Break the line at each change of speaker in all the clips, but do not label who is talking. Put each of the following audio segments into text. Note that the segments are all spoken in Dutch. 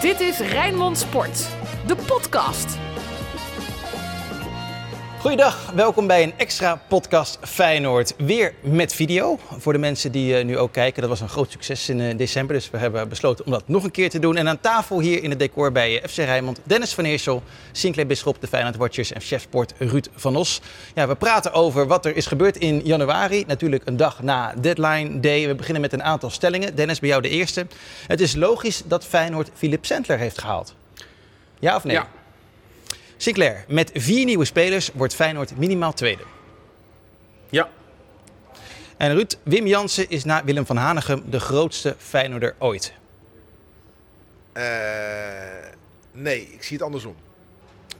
Dit is Rijnmond Sport, de podcast.
Goeiedag, welkom bij een extra podcast Feyenoord. Weer met video voor de mensen die uh, nu ook kijken. Dat was een groot succes in uh, december, dus we hebben besloten om dat nog een keer te doen. En aan tafel hier in het decor bij uh, FC Rijnmond, Dennis van Eersel, Sinclair Bisschop, de Feyenoord Watchers en chefsport Ruud van Os. Ja, we praten over wat er is gebeurd in januari. Natuurlijk een dag na deadline day. We beginnen met een aantal stellingen. Dennis, bij jou de eerste. Het is logisch dat Feyenoord Philip Sendler heeft gehaald. Ja of nee?
Ja.
Sinclair, met vier nieuwe spelers wordt Feyenoord minimaal tweede.
Ja.
En Ruud, Wim Jansen is na Willem van Hanegem de grootste Feyenoorder ooit.
Uh, nee, ik zie het andersom.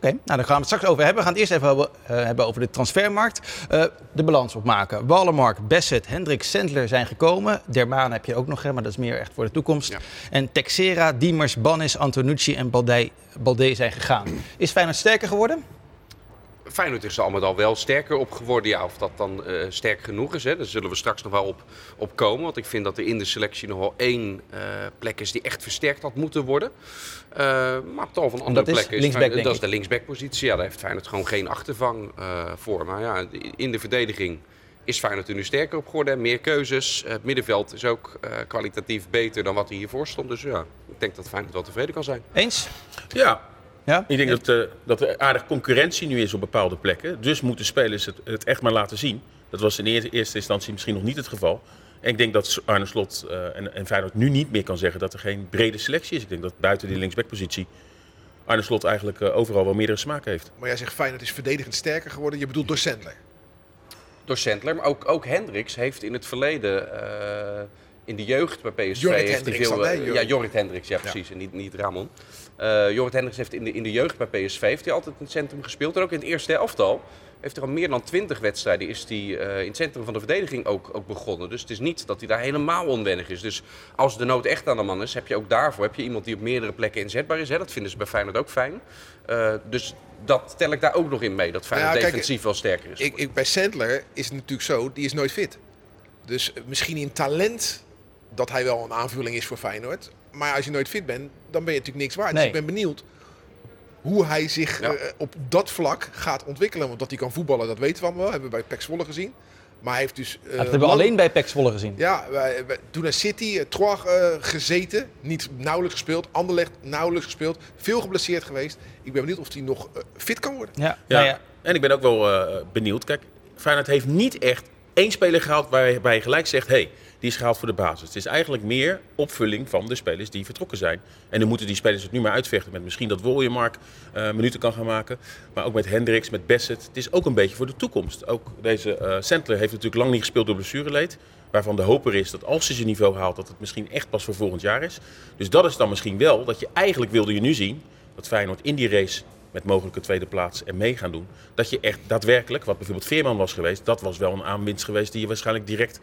Oké, nou daar gaan we het straks over hebben. We gaan het eerst even hebben, uh, hebben over de transfermarkt. Uh, de balans opmaken. Wallenmark, Bassett, Hendrik, Sendler zijn gekomen. Dermaan heb je ook nog, hè, maar dat is meer echt voor de toekomst. Ja. En Texera, Diemers, Bannis, Antonucci en Balde, Balde zijn gegaan. Is Feyenoord sterker geworden?
Feyenoord is er allemaal al wel sterker op geworden. Ja, of dat dan uh, sterk genoeg is, hè. daar zullen we straks nog wel op, op komen. Want ik vind dat er in de selectie nog wel één uh, plek is die echt versterkt had moeten worden. Uh, maar op tal van andere
dat
plekken
is, linksback,
dat is de linksbackpositie. Ja, daar heeft Feyenoord gewoon geen achtervang voor. Maar ja, in de verdediging is Feyenoord er nu sterker op geworden. Meer keuzes. Het middenveld is ook kwalitatief beter dan wat er hiervoor stond. Dus ja, ik denk dat Feyenoord wel tevreden kan zijn.
Eens?
Ja, ja? Ik denk dat, uh, dat er aardig concurrentie nu is op bepaalde plekken. Dus moeten spelers het, het echt maar laten zien. Dat was in eerste instantie misschien nog niet het geval. En ik denk dat Arne Slot uh, en, en Feyenoord nu niet meer kan zeggen dat er geen brede selectie is. Ik denk dat buiten die linksbackpositie Arne Slot eigenlijk uh, overal wel meerdere smaak heeft.
Maar jij zegt Feyenoord is verdedigend sterker geworden. Je bedoelt door Sandler?
Door Sandler, maar ook, ook Hendricks heeft in het verleden in de jeugd bij PSV
Jorrit
heeft veel,
Jorrit?
ja, Jorrit Hendricks, ja precies, en niet, niet Ramon. Uh, Jorrit Hendricks heeft in de, in de jeugd bij PSV heeft hij altijd in het centrum gespeeld. En ook in het eerste elftal heeft er al meer dan twintig wedstrijden is hij uh, in het centrum van de verdediging ook, ook begonnen. Dus het is niet dat hij daar helemaal onwennig is. Dus als de nood echt aan de man is, heb je ook daarvoor heb je iemand die op meerdere plekken inzetbaar is. Hè? Dat vinden ze bij Feyenoord ook fijn. Uh, dus dat tel ik daar ook nog in mee, dat Feyenoord
Ja, kijk,
defensief wel sterker is.
Ik, ik, bij Sandler is het natuurlijk zo, die is nooit fit. Dus misschien in talent dat hij wel een aanvulling is voor Feyenoord. Maar als je nooit fit bent, dan ben je natuurlijk niks waard.
Nee.
Dus ik ben benieuwd hoe hij zich
Ja.
eh, op dat vlak gaat ontwikkelen. Want dat hij kan voetballen, dat weten we allemaal wel. Hebben we bij Pek Zwolle gezien. Maar hij heeft dus... eh,
dat hebben we
lang-
alleen bij PEC Zwolle gezien.
Ja, wij, wij- toen naar City, uh, Troyes eh, gezeten. Niet nauwelijks gespeeld. Anderlecht nauwelijks gespeeld. Veel geblesseerd geweest. Ik ben benieuwd of hij nog eh, fit kan worden.
Ja,
Ja.
nou ja.
En ik ben ook wel eh, benieuwd. Kijk, Feyenoord heeft niet echt één speler gehaald waarbij je gelijk zegt... hey, die is gehaald voor de basis. Het is eigenlijk meer opvulling van de spelers die vertrokken zijn. En dan moeten die spelers het nu maar uitvechten met misschien dat Woljemark eh minuten kan gaan maken. Maar ook met Hendricks, met Bassett. Het is ook een beetje voor de toekomst. Ook deze Sentler heeft natuurlijk lang niet gespeeld door blessureleed. Waarvan de hoop er is dat als hij zijn niveau haalt, dat het misschien echt pas voor volgend jaar is. Dus dat is dan misschien wel dat je eigenlijk wilde je nu zien dat Feyenoord in die race met mogelijke tweede plaats en mee gaan doen. Dat je echt daadwerkelijk, wat bijvoorbeeld Veerman was geweest, dat was wel een aanwinst geweest die je waarschijnlijk direct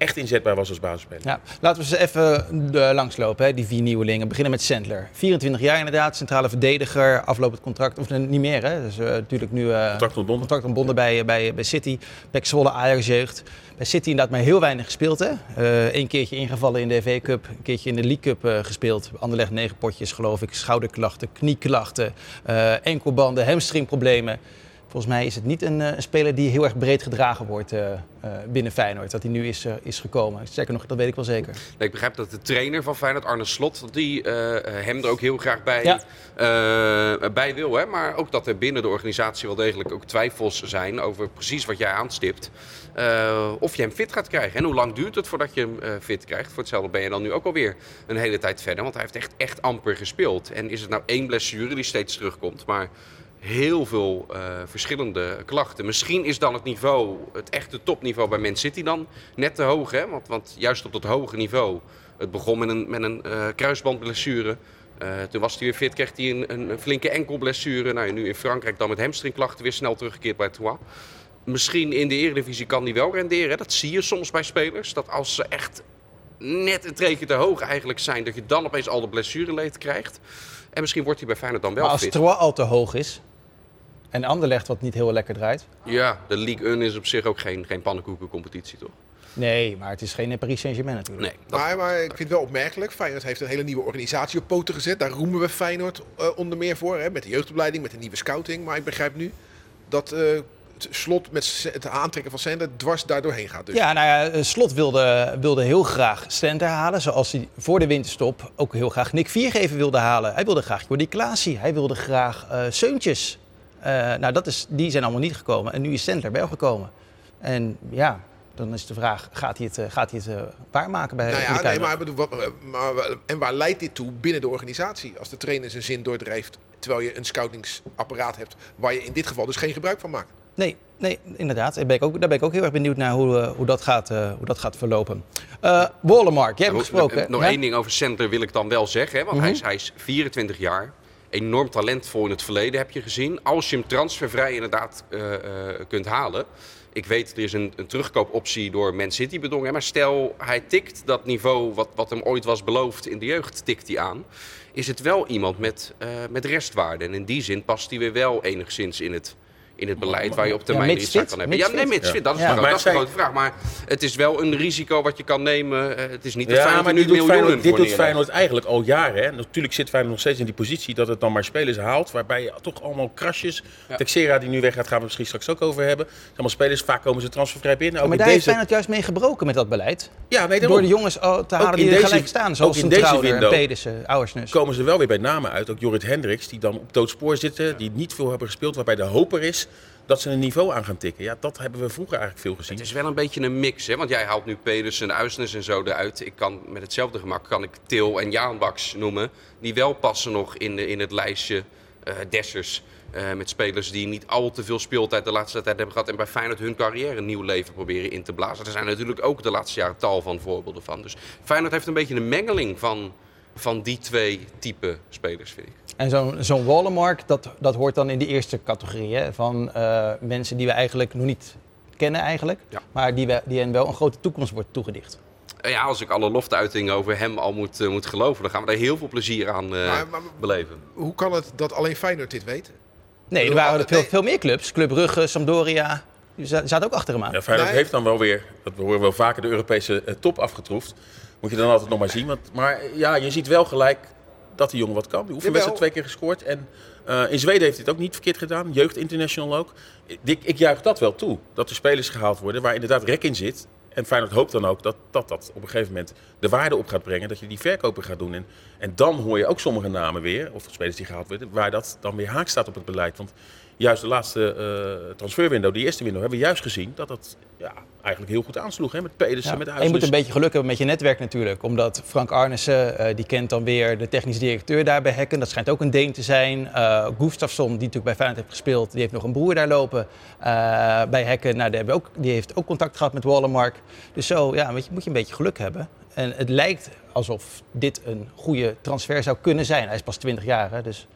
echt inzetbaar was als basisspeler.
Ja, laten we ze even eh, langslopen, hè, die vier nieuwelingen. We beginnen met Sandler. 24 jaar inderdaad, centrale verdediger, aflopend contract. Of eh, niet meer, hè? Dus eh, natuurlijk nu eh,
Contract ontbonden.
contract ontbonden bij, bij, bij City. Pek Zwolle, Ajax jeugd. Bij City inderdaad maar heel weinig gespeeld, hè? Eén keertje ingevallen in de FA Cup, een keertje in de League Cup eh, gespeeld. Anderlecht negen potjes, geloof ik. Schouderklachten, knieklachten, eh, enkelbanden, hamstringproblemen. Volgens mij is het niet een, eh, een speler die heel erg breed gedragen wordt eh, eh, binnen Feyenoord. Dat hij nu is, is gekomen. Zeker nog, dat weet ik wel zeker.
Nee, ik begrijp dat de trainer van Feyenoord, Arne Slot, dat die hem er ook heel graag bij,
Ja.
bij wil. Hè? Maar ook dat er binnen de organisatie wel degelijk ook twijfels zijn over precies wat jij aanstipt. Of je hem fit gaat krijgen. En hoe lang duurt het voordat je hem fit krijgt? Voor hetzelfde ben je dan nu ook alweer een hele tijd verder. Want hij heeft echt, echt amper gespeeld. En is het nou één blessure die steeds terugkomt, maar heel veel eh, verschillende klachten. Misschien is dan het niveau, het echte topniveau bij Man City dan net te hoog. Hè? Want, want juist op dat hoge niveau, het begon met een, met een eh, kruisbandblessure. Eh, toen was hij weer fit, kreeg hij een, een, een flinke enkelblessure. Nou, nu in Frankrijk dan met hamstringklachten weer snel teruggekeerd bij Troyes. Misschien in de Eredivisie kan hij wel renderen. hè. Dat zie je soms bij spelers. Dat als ze echt net een treetje te hoog eigenlijk zijn, dat je dan opeens al de blessureleed krijgt. En misschien wordt hij bij Feyenoord dan wel
Maar als
fit.
Troyes al te hoog is en Anderlecht wat niet heel lekker draait.
Ja, de Ligue 1 is op zich ook geen, geen pannenkoekencompetitie, toch?
Nee, maar het is geen Paris Saint-Germain natuurlijk.
Nee, dat,
Maar, maar ik vind het wel opmerkelijk. Feyenoord heeft een hele nieuwe organisatie op poten gezet. Daar roemen we Feyenoord eh, onder meer voor. Hè, met de jeugdopleiding, met de nieuwe scouting. Maar ik begrijp nu dat eh, het slot met het aantrekken van Sender dwars daar doorheen gaat. Dus.
Ja, nou ja, Slot wilde, wilde heel graag Slenter halen. Zoals hij voor de winterstop ook heel graag Nick Viergever wilde halen. Hij wilde graag Jordi Klaasie. Hij wilde graag eh Seuntjes. Eh, nou, dat is, die zijn allemaal niet gekomen. En nu is Sender wel gekomen. En ja, dan is de vraag, gaat hij het, eh, gaat hij het eh, waarmaken bij
Nou ja, nee, maar, ik bedoel, wat- maar, en waar leidt dit toe binnen de organisatie? Als de trainer zijn zin doordrijft, terwijl je een scoutingsapparaat hebt waar je in dit geval dus geen gebruik van maakt.
Nee, nee, inderdaad. Daar ben ik ook, daar ben ik ook heel erg benieuwd naar hoe, hoe, dat, gaat, eh, hoe dat gaat verlopen. Eh Wollemark, jij hebt gesproken.
Nog
Ja?
één ding over Center wil ik dan wel zeggen. Hè, want
Mhm.
hij, is, hij is 24 jaar. Enorm talentvol in het verleden heb je gezien. Als je hem transfervrij inderdaad eh, eh, kunt halen. Ik weet, er is een, een terugkoopoptie door Man City bedongen. Maar stel, hij tikt dat niveau wat, wat hem ooit was beloofd in de jeugd, tikt hij aan. Is het wel iemand met, eh, met restwaarde. En in die zin past hij weer wel enigszins in het, in het beleid waar je op termijn
mits
iets aan
fit,
kan hebben. Ja, nee,
fit.
mits
Ja.
fit, dat is,
Ja.
de,
Maar
dat is de
zij-
grote vraag. Maar het is wel een risico wat je kan nemen. Eh, het is niet dat
Ja, maar
nu
doet,
miljoenen
Feyenoord, dit doet. Feyenoord eigenlijk al jaren. Hè. Natuurlijk zit Feyenoord nog steeds in die positie dat het dan maar spelers haalt. Waarbij je toch allemaal krasjes.
Ja.
Texera die nu weggaat, gaan we misschien straks ook over hebben. Allemaal spelers, vaak komen ze transfervrij binnen. Ook
maar daar heeft
deze...
Feyenoord juist mee gebroken met dat beleid.
Ja, nee,
Door de jongens oh, te halen die er gelijk staan. Zoals
ook in
een
deze window.
en Pedersen, Ouwersnus.
komen ze wel weer bij namen uit. Ook Jorrit Hendricks, die dan op doodspoor zitten. Die niet veel hebben gespeeld. Waarbij de hoper is dat ze een niveau aan gaan tikken. Ja, dat hebben we vroeger eigenlijk veel gezien.
Het is wel een beetje een mix, hè? want jij haalt nu Pedersen, Uisnes en zo eruit. Ik kan met hetzelfde gemak kan ik Til en Jaan Baks noemen, die wel passen nog in, de, in het lijstje eh Dessers. eh, met spelers die niet al te veel speeltijd de laatste tijd hebben gehad. En bij Feyenoord hun carrière een nieuw leven proberen in te blazen. Er zijn natuurlijk ook de laatste jaren tal van voorbeelden van. Dus Feyenoord heeft een beetje een mengeling van, van die twee type spelers, vind ik.
En zo'n zo'n Wallenmark, dat, dat hoort dan in die eerste categorie. Hè, van eh, mensen die we eigenlijk nog niet kennen eigenlijk.
Ja.
Maar die, we, die hen wel een grote toekomst wordt toegedicht.
Eh, Ja, als ik alle loftuitingen over hem al moet, eh, moet geloven, dan gaan we daar heel veel plezier aan eh,
Maar- maar-
beleven.
Hoe kan het dat alleen Feyenoord dit weet?
Nee, er waren er veel,
nee.
veel meer clubs. Club Brugge, Sampdoria. Die za- zaten ook achter hem aan.
Ja, Feyenoord
Nee.
heeft dan wel weer, dat we horen wel vaker, de Europese top afgetroefd. Moet je dan altijd nog maar zien. Want, maar ja, je ziet wel gelijk dat die jongen wat kan. Die oefenwedstrijd twee keer gescoord. En eh, in Zweden heeft hij het ook niet verkeerd gedaan. Jeugd International ook. Ik, ik juich dat wel toe. Dat er spelers gehaald worden waar inderdaad rek in zit. En Feyenoord hoopt dan ook dat, dat dat op een gegeven moment de waarde op gaat brengen. Dat je die verkopen gaat doen. En, en dan hoor je ook sommige namen weer, of spelers die gehaald worden, waar dat dan weer haak staat op het beleid. Want juist de laatste eh transferwindow, die eerste window, hebben we juist gezien dat dat ja, eigenlijk heel goed aansloeg. Hè? Met Pedersen,
Ja.
met
En je moet een beetje geluk hebben met je netwerk natuurlijk. Omdat Frank Arnissen, eh, die kent dan weer de technisch directeur daar bij Hekken. Dat schijnt ook een Deen te zijn. Eh Gustafsson, die natuurlijk bij Feyenoord heeft gespeeld, die heeft nog een broer daar lopen bij Hekken. Nou, die, ook, die heeft ook contact gehad met Wallenmark. Dus zo ja, weet je, moet je een beetje geluk hebben. En het lijkt alsof dit een goede transfer zou kunnen zijn. Hij is pas 20 jaar, hè, dus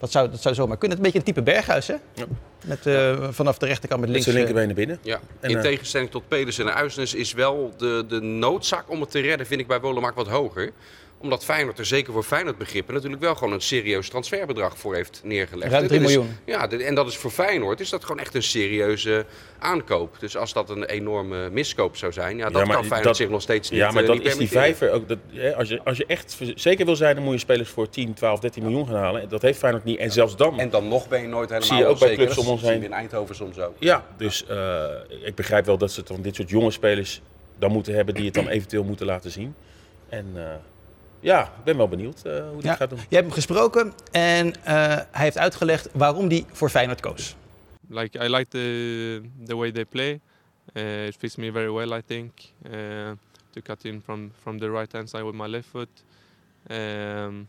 dat zou, dat zou zomaar kunnen. Het is een beetje een type Berghuis, hè?
Ja.
Met, eh, vanaf de rechterkant met
met
links.
zijn
eh,
linkerbeen naar binnen.
Ja,
En,
in
eh,
tegenstelling tot Pedersen en Uisnes is wel de, de noodzaak om het te redden, vind ik bij Wolemark wat hoger. Omdat Feyenoord er zeker voor Feyenoord begrippen natuurlijk wel gewoon een serieus transferbedrag voor heeft neergelegd.
Ruim
Dit
3
is-
miljoen.
Ja, dit- en dat is voor Feyenoord is dat gewoon echt een serieuze aankoop. Dus als dat een enorme miskoop zou zijn, ja, dat
Ja, maar
kan Feyenoord
dat-
zich nog steeds niet
Ja, maar
eh,
dat is die vijver ook. Dat, hè, als, je, als je echt zeker wil zijn, dan moet je spelers voor 10, 12, 13 miljoen gaan halen. Dat heeft Feyenoord niet. En zelfs dan.
En dan nog ben je nooit helemaal
Zie je ook bij clubs
Dat
om ons heen.
in Eindhoven soms ook.
Ja, dus eh, ik begrijp wel dat ze dan dit soort jonge spelers dan moeten hebben die het dan eventueel moeten laten zien. En eh, ja, ik ben wel benieuwd eh, hoe
Ja.
gaat doen.
Je hebt hem gesproken en eh, hij heeft uitgelegd waarom hij voor Feyenoord koos.
like I like the the way they play. Uh, it fits me very well, I think. Uh, to cut in from from the right hand side with my left foot, um,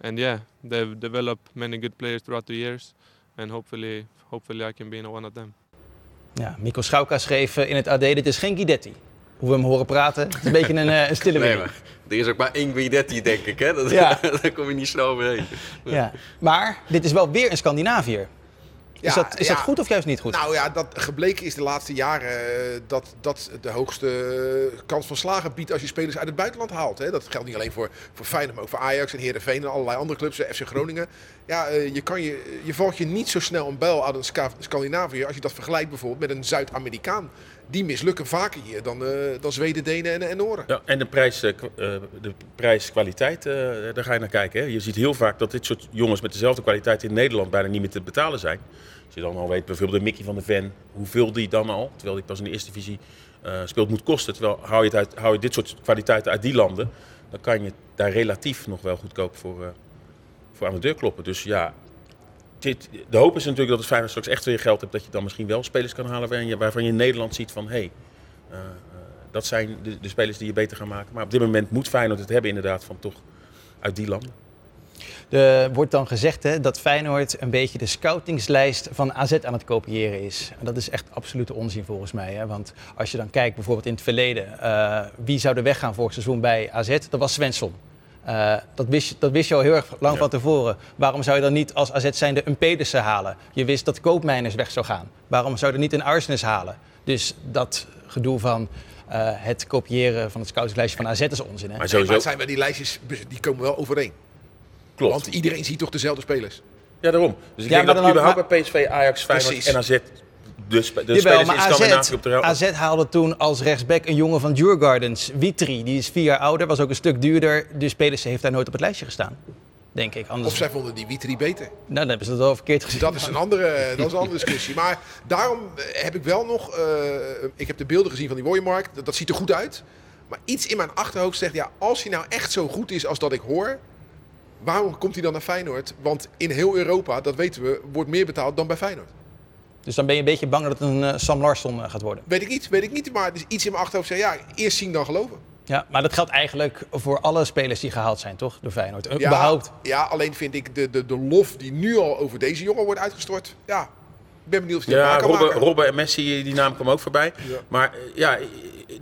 and yeah, they've developed many good players throughout the years, and hopefully, hopefully I can be one of them.
Ja, Mikko Schauka schreef eh, in het AD, dit is geen Guidetti. Hoe we hem horen praten, het is een beetje een, eh, een stille
Nee, maar er is ook maar één Guidetti, denk ik. Hè? Dat,
Ja.
Daar kom je niet snel overheen.
Ja. Maar dit is wel weer een Scandinaviër. Is,
Ja,
dat, is
ja.
dat goed of juist niet goed?
Nou ja, dat gebleken is de laatste jaren eh, dat dat de hoogste eh, kans van slagen biedt als je spelers uit het buitenland haalt. Hè. Dat geldt niet alleen voor, voor Feyenoord, maar ook voor Ajax en Heerenveen en allerlei andere clubs, FC Groningen. Ja, je, kan je, je valt je niet zo snel een bijl uit een Scandinavië als je dat vergelijkt bijvoorbeeld met een Zuid-Amerikaan. Die mislukken vaker hier dan, eh, dan Zweden, Denen en, en.
Ja, en de prijs, eh, eh, de prijs-kwaliteit, eh, daar ga je naar kijken. Hè. Je ziet heel vaak dat dit soort jongens met dezelfde kwaliteit in Nederland bijna niet meer te betalen zijn. Als je dan al weet, bijvoorbeeld de Mickey van de Ven, hoeveel die dan al, terwijl die pas in de eerste divisie speelt, moet kosten. Terwijl hou je, het uit, hou je dit soort kwaliteiten uit die landen, dan kan je daar relatief nog wel goedkoop voor, voor aan de deur kloppen. Dus ja, dit, de hoop is natuurlijk dat het Feyenoord straks echt weer geld hebt, dat je dan misschien wel spelers kan halen waarvan je, je in Nederland ziet van, hey, eh, eh, dat zijn de, de spelers die je beter gaan maken. Maar op dit moment moet Feyenoord het hebben inderdaad van toch uit die landen.
Er wordt dan gezegd hè, dat Feyenoord een beetje de scoutingslijst van AZ aan het kopiëren is. En dat is echt absolute onzin volgens mij. Hè? Want als je dan kijkt bijvoorbeeld in het verleden, eh, wie zou er weggaan vorig seizoen bij AZ? Dat was Svensson. Eh, dat, wist, je- dat wist je al heel erg lang
Ja.
van tevoren. Waarom zou je dan niet als AZ zijnde een Pedersen halen? Je wist dat Koopmeiners weg zou gaan. Waarom zou je er niet een Arsenis halen? Dus dat gedoe van eh, het kopiëren van het scoutingslijstje van AZ is onzin. Hè?
Maar sowieso,
zijn wel die lijstjes, die komen wel overeen.
klopt.
Want iedereen ziet toch dezelfde spelers.
Ja, daarom. Dus ik
Ja,
denk dat
dan-
überhaupt bij PSV, Ajax, Feyenoord
Precies.
en AZ de, de
Jawel,
spelers
maar
in Scandinavië
AZ,
op de rel-
AZ haalde toen als rechtsback een jongen van Djurgardens, Witri. Die is vier jaar ouder, was ook een stuk duurder. Dus Pedersen heeft daar nooit op het lijstje gestaan. Denk ik. Anders,
Of zij vonden die Witri beter.
nou, dan hebben ze dat wel verkeerd gezien.
Dat is een andere, dat is een andere discussie. Maar daarom eh, heb ik wel nog... eh, ik heb de beelden gezien van die Wooienmarkt. Dat, dat ziet er goed uit. Maar iets in mijn achterhoofd zegt... Ja, als hij nou echt zo goed is als dat ik hoor... Waarom komt hij dan naar Feyenoord? Want in heel Europa, dat weten we, wordt meer betaald dan bij Feyenoord.
Dus dan ben je een beetje bang dat het een eh, Sam Larsson eh, gaat worden.
Weet ik niet, weet ik niet. Maar er is iets in mijn achterhoofd zegt... Ja, eerst zien dan geloven.
Ja, maar dat geldt eigenlijk voor alle spelers die gehaald zijn, toch? Door Feyenoord. Eh,
Ja,
Überhaupt.
ja, alleen vind ik de, de, de lof die nu al over deze jongen wordt uitgestort... Ja, ik ben benieuwd of het
Ja, Robben,
maken.
Robben en Messi, die naam kwam ook voorbij.
Ja.
Maar ja,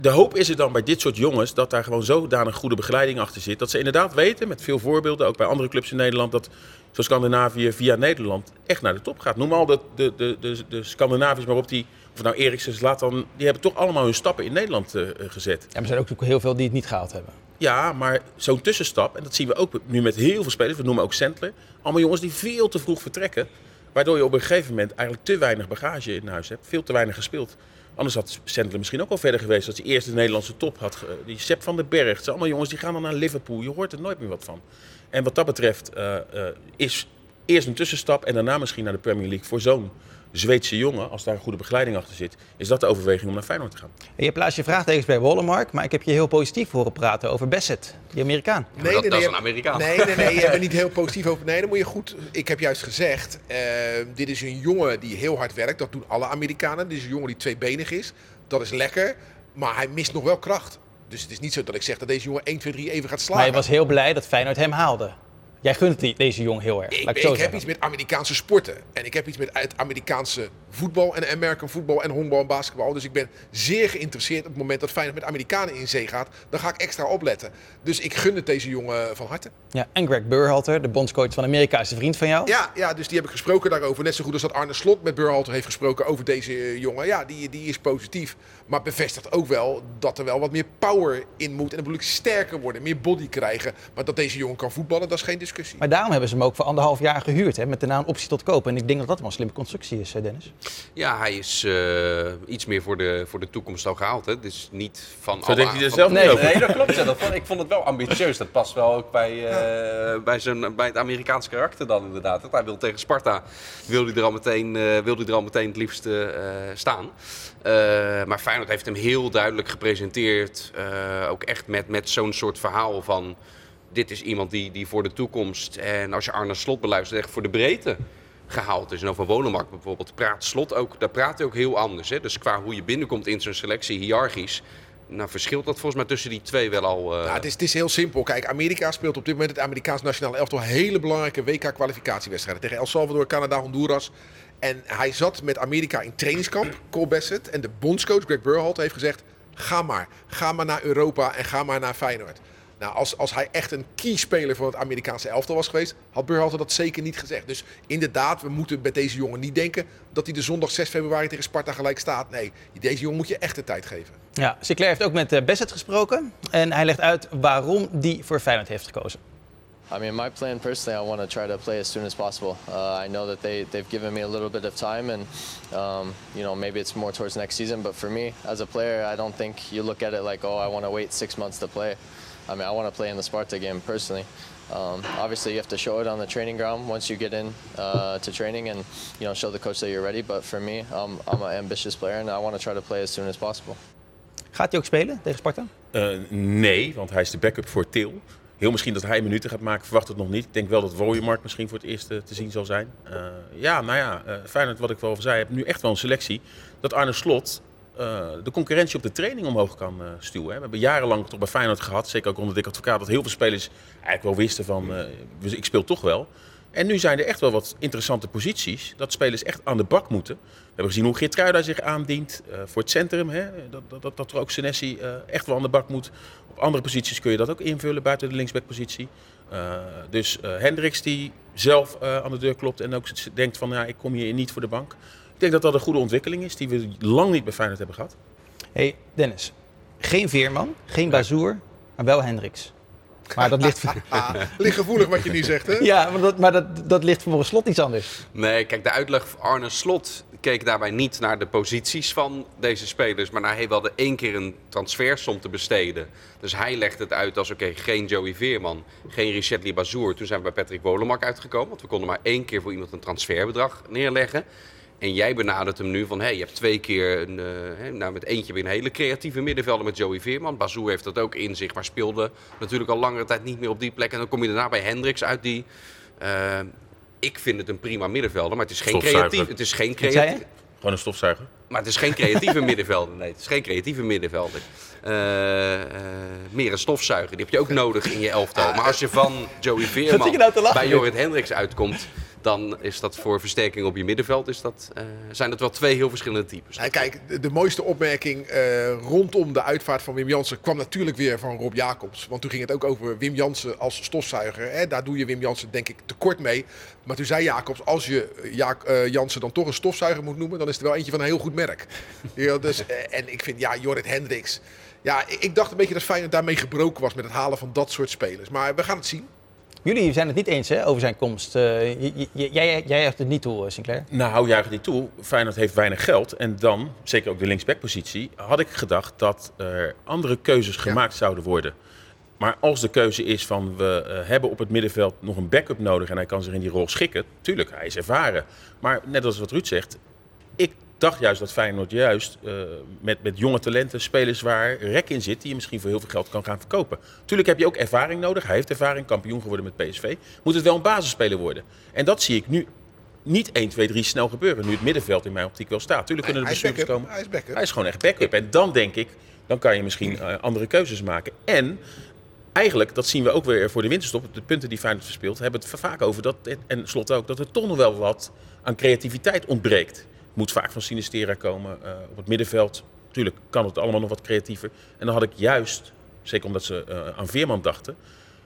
de hoop is er dan bij dit soort jongens dat daar gewoon zodanig goede begeleiding achter zit. Dat ze inderdaad weten, met veel voorbeelden, ook bij andere clubs in Nederland, dat zo Scandinavië via Nederland echt naar de top gaat. Noem al de, de, de, de, de Scandinaviërs waarop die, of nou Eriksen, Zlatan, die hebben toch allemaal hun stappen in Nederland eh, eh, gezet.
Ja, maar er zijn ook natuurlijk heel veel die het niet gehaald hebben.
Ja, maar zo'n tussenstap, en dat zien we ook nu met heel veel spelers, we noemen ook Sentler. Allemaal jongens die veel te vroeg vertrekken. Waardoor je op een gegeven moment eigenlijk te weinig bagage in huis hebt. Veel te weinig gespeeld. Anders had Sentler misschien ook al verder geweest als hij eerst de Nederlandse top had. Die Sepp van den Berg. Het zijn allemaal jongens die gaan dan naar Liverpool. Je hoort er nooit meer wat van. En wat dat betreft eh, eh, is eerst een tussenstap en daarna misschien naar de Premier League voor zo'n Zweedse jongen, als daar een goede begeleiding achter zit, is dat de overweging om naar Feyenoord te gaan.
En je plaatst je vraagtekens bij Wollemark, maar ik heb je heel positief horen praten over Bassett, die Amerikaan.
dat- dat is een Amerikaan.
Nee, nee, nee, je bent niet heel positief over. Nee, dan moet je goed. Ik heb juist gezegd, eh, dit is een jongen die heel hard werkt. Dat doen alle Amerikanen. Dit is een jongen die tweebenig is. Dat is lekker, maar hij mist nog wel kracht. Dus het is niet zo dat ik zeg dat deze jongen 1, 2, 3 even gaat
Maar
slagen.
je was heel blij dat Feyenoord hem haalde. Jij gunt die, deze jong heel erg.
Ik, heb iets met Amerikaanse sporten. En ik heb iets met het Amerikaanse voetbal en American voetbal en honkbal en basketbal. Dus ik ben zeer geïnteresseerd op het moment dat Feyenoord met Amerikanen in zee gaat. Dan ga ik extra opletten. Dus ik gun het deze jongen van harte.
Ja, en Greg Burhalter, de bondscoach van Amerika, is een vriend van jou.
Ja, ja, dus die heb ik gesproken daarover. Net zo goed als dat Arne Slot met Burhalter heeft gesproken over deze eh, jongen. Ja, die, die is positief. Maar bevestigt ook wel dat er wel wat meer power in moet. En dan bedoel ik sterker worden, meer body krijgen. Maar dat deze jongen kan voetballen, dat is geen discussie.
Maar daarom hebben ze hem ook voor anderhalf jaar gehuurd, hè, met daarna een optie tot kopen. En ik denk dat dat wel een slimme constructie is, eh, Dennis.
Ja, hij is eh, iets meer voor de, voor de toekomst al gehaald. Hè. Dus niet van
Zo denk je er zelf niet
Nee,
over.
nee, dat klopt. Ja. Dat vond, ik vond het wel ambitieus. Dat past wel ook bij...
Eh, bij, zijn, bij het Amerikaanse karakter dan inderdaad. Want hij wil tegen Sparta wil hij er al meteen, eh, wil hij er al meteen het liefste eh, staan. Eh, maar Feyenoord heeft hem heel duidelijk gepresenteerd. eh, ook echt met, met zo'n soort verhaal van... Dit is iemand die, die voor de toekomst en als je Arne Slot beluistert, echt voor de breedte gehaald is. En over Wonenmark bijvoorbeeld praat Slot ook, daar praat hij ook heel anders. Hè? Dus qua hoe je binnenkomt in zo'n selectie, hiërarchisch, nou verschilt dat volgens mij tussen die twee wel al. eh,
het, is, het is heel simpel. Kijk, Amerika speelt op dit moment het Amerikaans nationale elftal hele belangrijke WK-kwalificatiewedstrijden tegen El Salvador, Canada, Honduras. En hij zat met Amerika in trainingskamp, Cole Bassett. En de bondscoach Greg Berhalter heeft gezegd: ga maar. Ga maar naar Europa en ga maar naar Feyenoord. Nou, als, als hij echt een key-speler van het Amerikaanse elftal was geweest, had Berhalter dat zeker niet gezegd. Dus inderdaad, we moeten met deze jongen niet denken dat hij de zondag 6 februari tegen Sparta gelijk staat. Nee, deze jongen moet je echt de tijd geven.
Ja, Sinclair heeft ook met eh, Bassett gesproken. En hij legt uit waarom die voor Feyenoord heeft gekozen.
I mean, my plan personally, I want to try to play as soon as possible. Uh, I know that they, they've given me a little bit of time, and um, you know maybe it's more towards next season. But for me, as a player, I don't think you look at it like, oh, I want to wait six months to play. I mean, I want to play in the Sparta game personally. Um, obviously, you have to show it on the training ground once you get in uh, to training, and you know show the coach that you're ready. But for me, um, I'm an ambitious player, and I want to try to play as soon as possible.
Gaat hij ook spelen tegen Sparta?
Eh, nee, want hij is de backup voor Til. Heel misschien dat hij minuten gaat maken, verwacht het nog niet. Ik denk wel dat Wooyemark misschien voor het eerst eh, te zien zal zijn. Eh, ja, nou ja, uh, Feyenoord, wat ik wel over zei, heeft nu echt wel een selectie. Dat Arne Slot de concurrentie op de training omhoog kan stuwen. Hè. We hebben jarenlang toch bij Feyenoord gehad, zeker ook onder Dick Advocaat, dat heel veel spelers eigenlijk wel wisten van, ik speel toch wel. En nu zijn er echt wel wat interessante posities. Dat spelers echt aan de bak moeten. We hebben gezien hoe Geertruida zich aandient uh, voor het centrum. Hè? Dat, dat, dat er ook Senesi uh, echt wel aan de bak moet. Op andere posities kun je dat ook invullen buiten de linksbackpositie. Uh, dus Hendricks die zelf aan de deur klopt en ook denkt van ja, ik kom hier niet voor de bank. Ik denk dat dat een goede ontwikkeling is die we lang niet bij Feyenoord hebben gehad.
hey Dennis, geen Veerman, geen Bazoer, maar wel Hendricks. Maar dat ligt...
ligt gevoelig wat je nu zegt, hè?
Ja, maar, dat, maar dat, dat ligt volgens Slot iets anders.
Nee, kijk, de uitleg van Arne Slot keek daarbij niet naar de posities van deze spelers, maar naar hij wilde één keer een transfersom te besteden. Dus hij legt het uit als oké, geen Joey Veerman, geen Richard Bazour. Toen zijn we bij Patrick Wolemak uitgekomen, want we konden maar één keer voor iemand een transferbedrag neerleggen. En jij benadert hem nu van, hey, je hebt twee keer, een, uh, nou met eentje weer een hele creatieve middenvelder met Joey Veerman. Bazou heeft dat ook in zich, maar speelde natuurlijk al langere tijd niet meer op die plek. En dan kom je daarna bij Hendricks uit die, uh, ik vind het een prima middenvelder, maar het is geen creatief. Het is geen creatief.
Gewoon een stofzuiger.
Maar het is geen creatieve middenvelder. Nee, het is geen creatieve middenvelder. Uh, meer een stofzuiger. Die heb je ook nodig in je elftal. Maar als je van Joey Veerman nou bij Jorrit Hendricks uitkomt dan is dat voor versterking op je middenveld is dat, uh, zijn dat wel twee heel verschillende types.
Ja, kijk, de, mooiste opmerking uh, rondom de uitvaart van Wim Jansen kwam natuurlijk weer van Rob Jacobs. Want toen ging het ook over Wim Jansen als stofzuiger. Hè? Daar doe je Wim Jansen denk ik tekort mee. Maar toen zei Jacobs, als je ja, uh, Jansen dan toch een stofzuiger moet noemen, dan is het wel eentje van een heel goed merk. ja, dus, en ik vind, ja, Jorrit Hendricks. Ja, ik dacht een beetje dat Feyenoord daarmee gebroken was met het halen van dat soort spelers. Maar we gaan het zien.
Jullie zijn het niet eens hè, over zijn komst. Uh, jij, jij juicht het niet toe, eh, Sinclair?
Nou, juich het niet toe. Feyenoord heeft weinig geld. En dan, zeker ook de linksbackpositie, had ik gedacht dat er andere keuzes gemaakt ja. zouden worden. Maar als de keuze is van we uh, hebben op het middenveld nog een backup nodig en hij kan zich in die rol schikken, tuurlijk, hij is ervaren. Maar net als wat Ruud zegt, ik dacht juist dat Feyenoord juist uh, met, met jonge talenten, spelers waar rek in zit, die je misschien voor heel veel geld kan gaan verkopen. Tuurlijk heb je ook ervaring nodig. Hij heeft ervaring, kampioen geworden met PSV. Moet het wel een basisspeler worden. En dat zie ik nu niet 1, 2, 3 snel gebeuren. Nu het middenveld in mijn optiek wel staat. Tuurlijk kunnen er bestuurders komen.
Hij is backup.
Hij is gewoon echt backup. En dan denk ik, dan kan je misschien uh, andere keuzes maken. En eigenlijk, dat zien we ook weer voor de winterstop, de punten die Feyenoord verspeelt, hebben het vaak over dat, en slot ook, dat er toch nog wel wat aan creativiteit ontbreekt moet vaak van Sinistera komen. Uh, op het middenveld, natuurlijk kan het allemaal nog wat creatiever. En dan had ik juist, zeker omdat ze uh, aan Veerman dachten,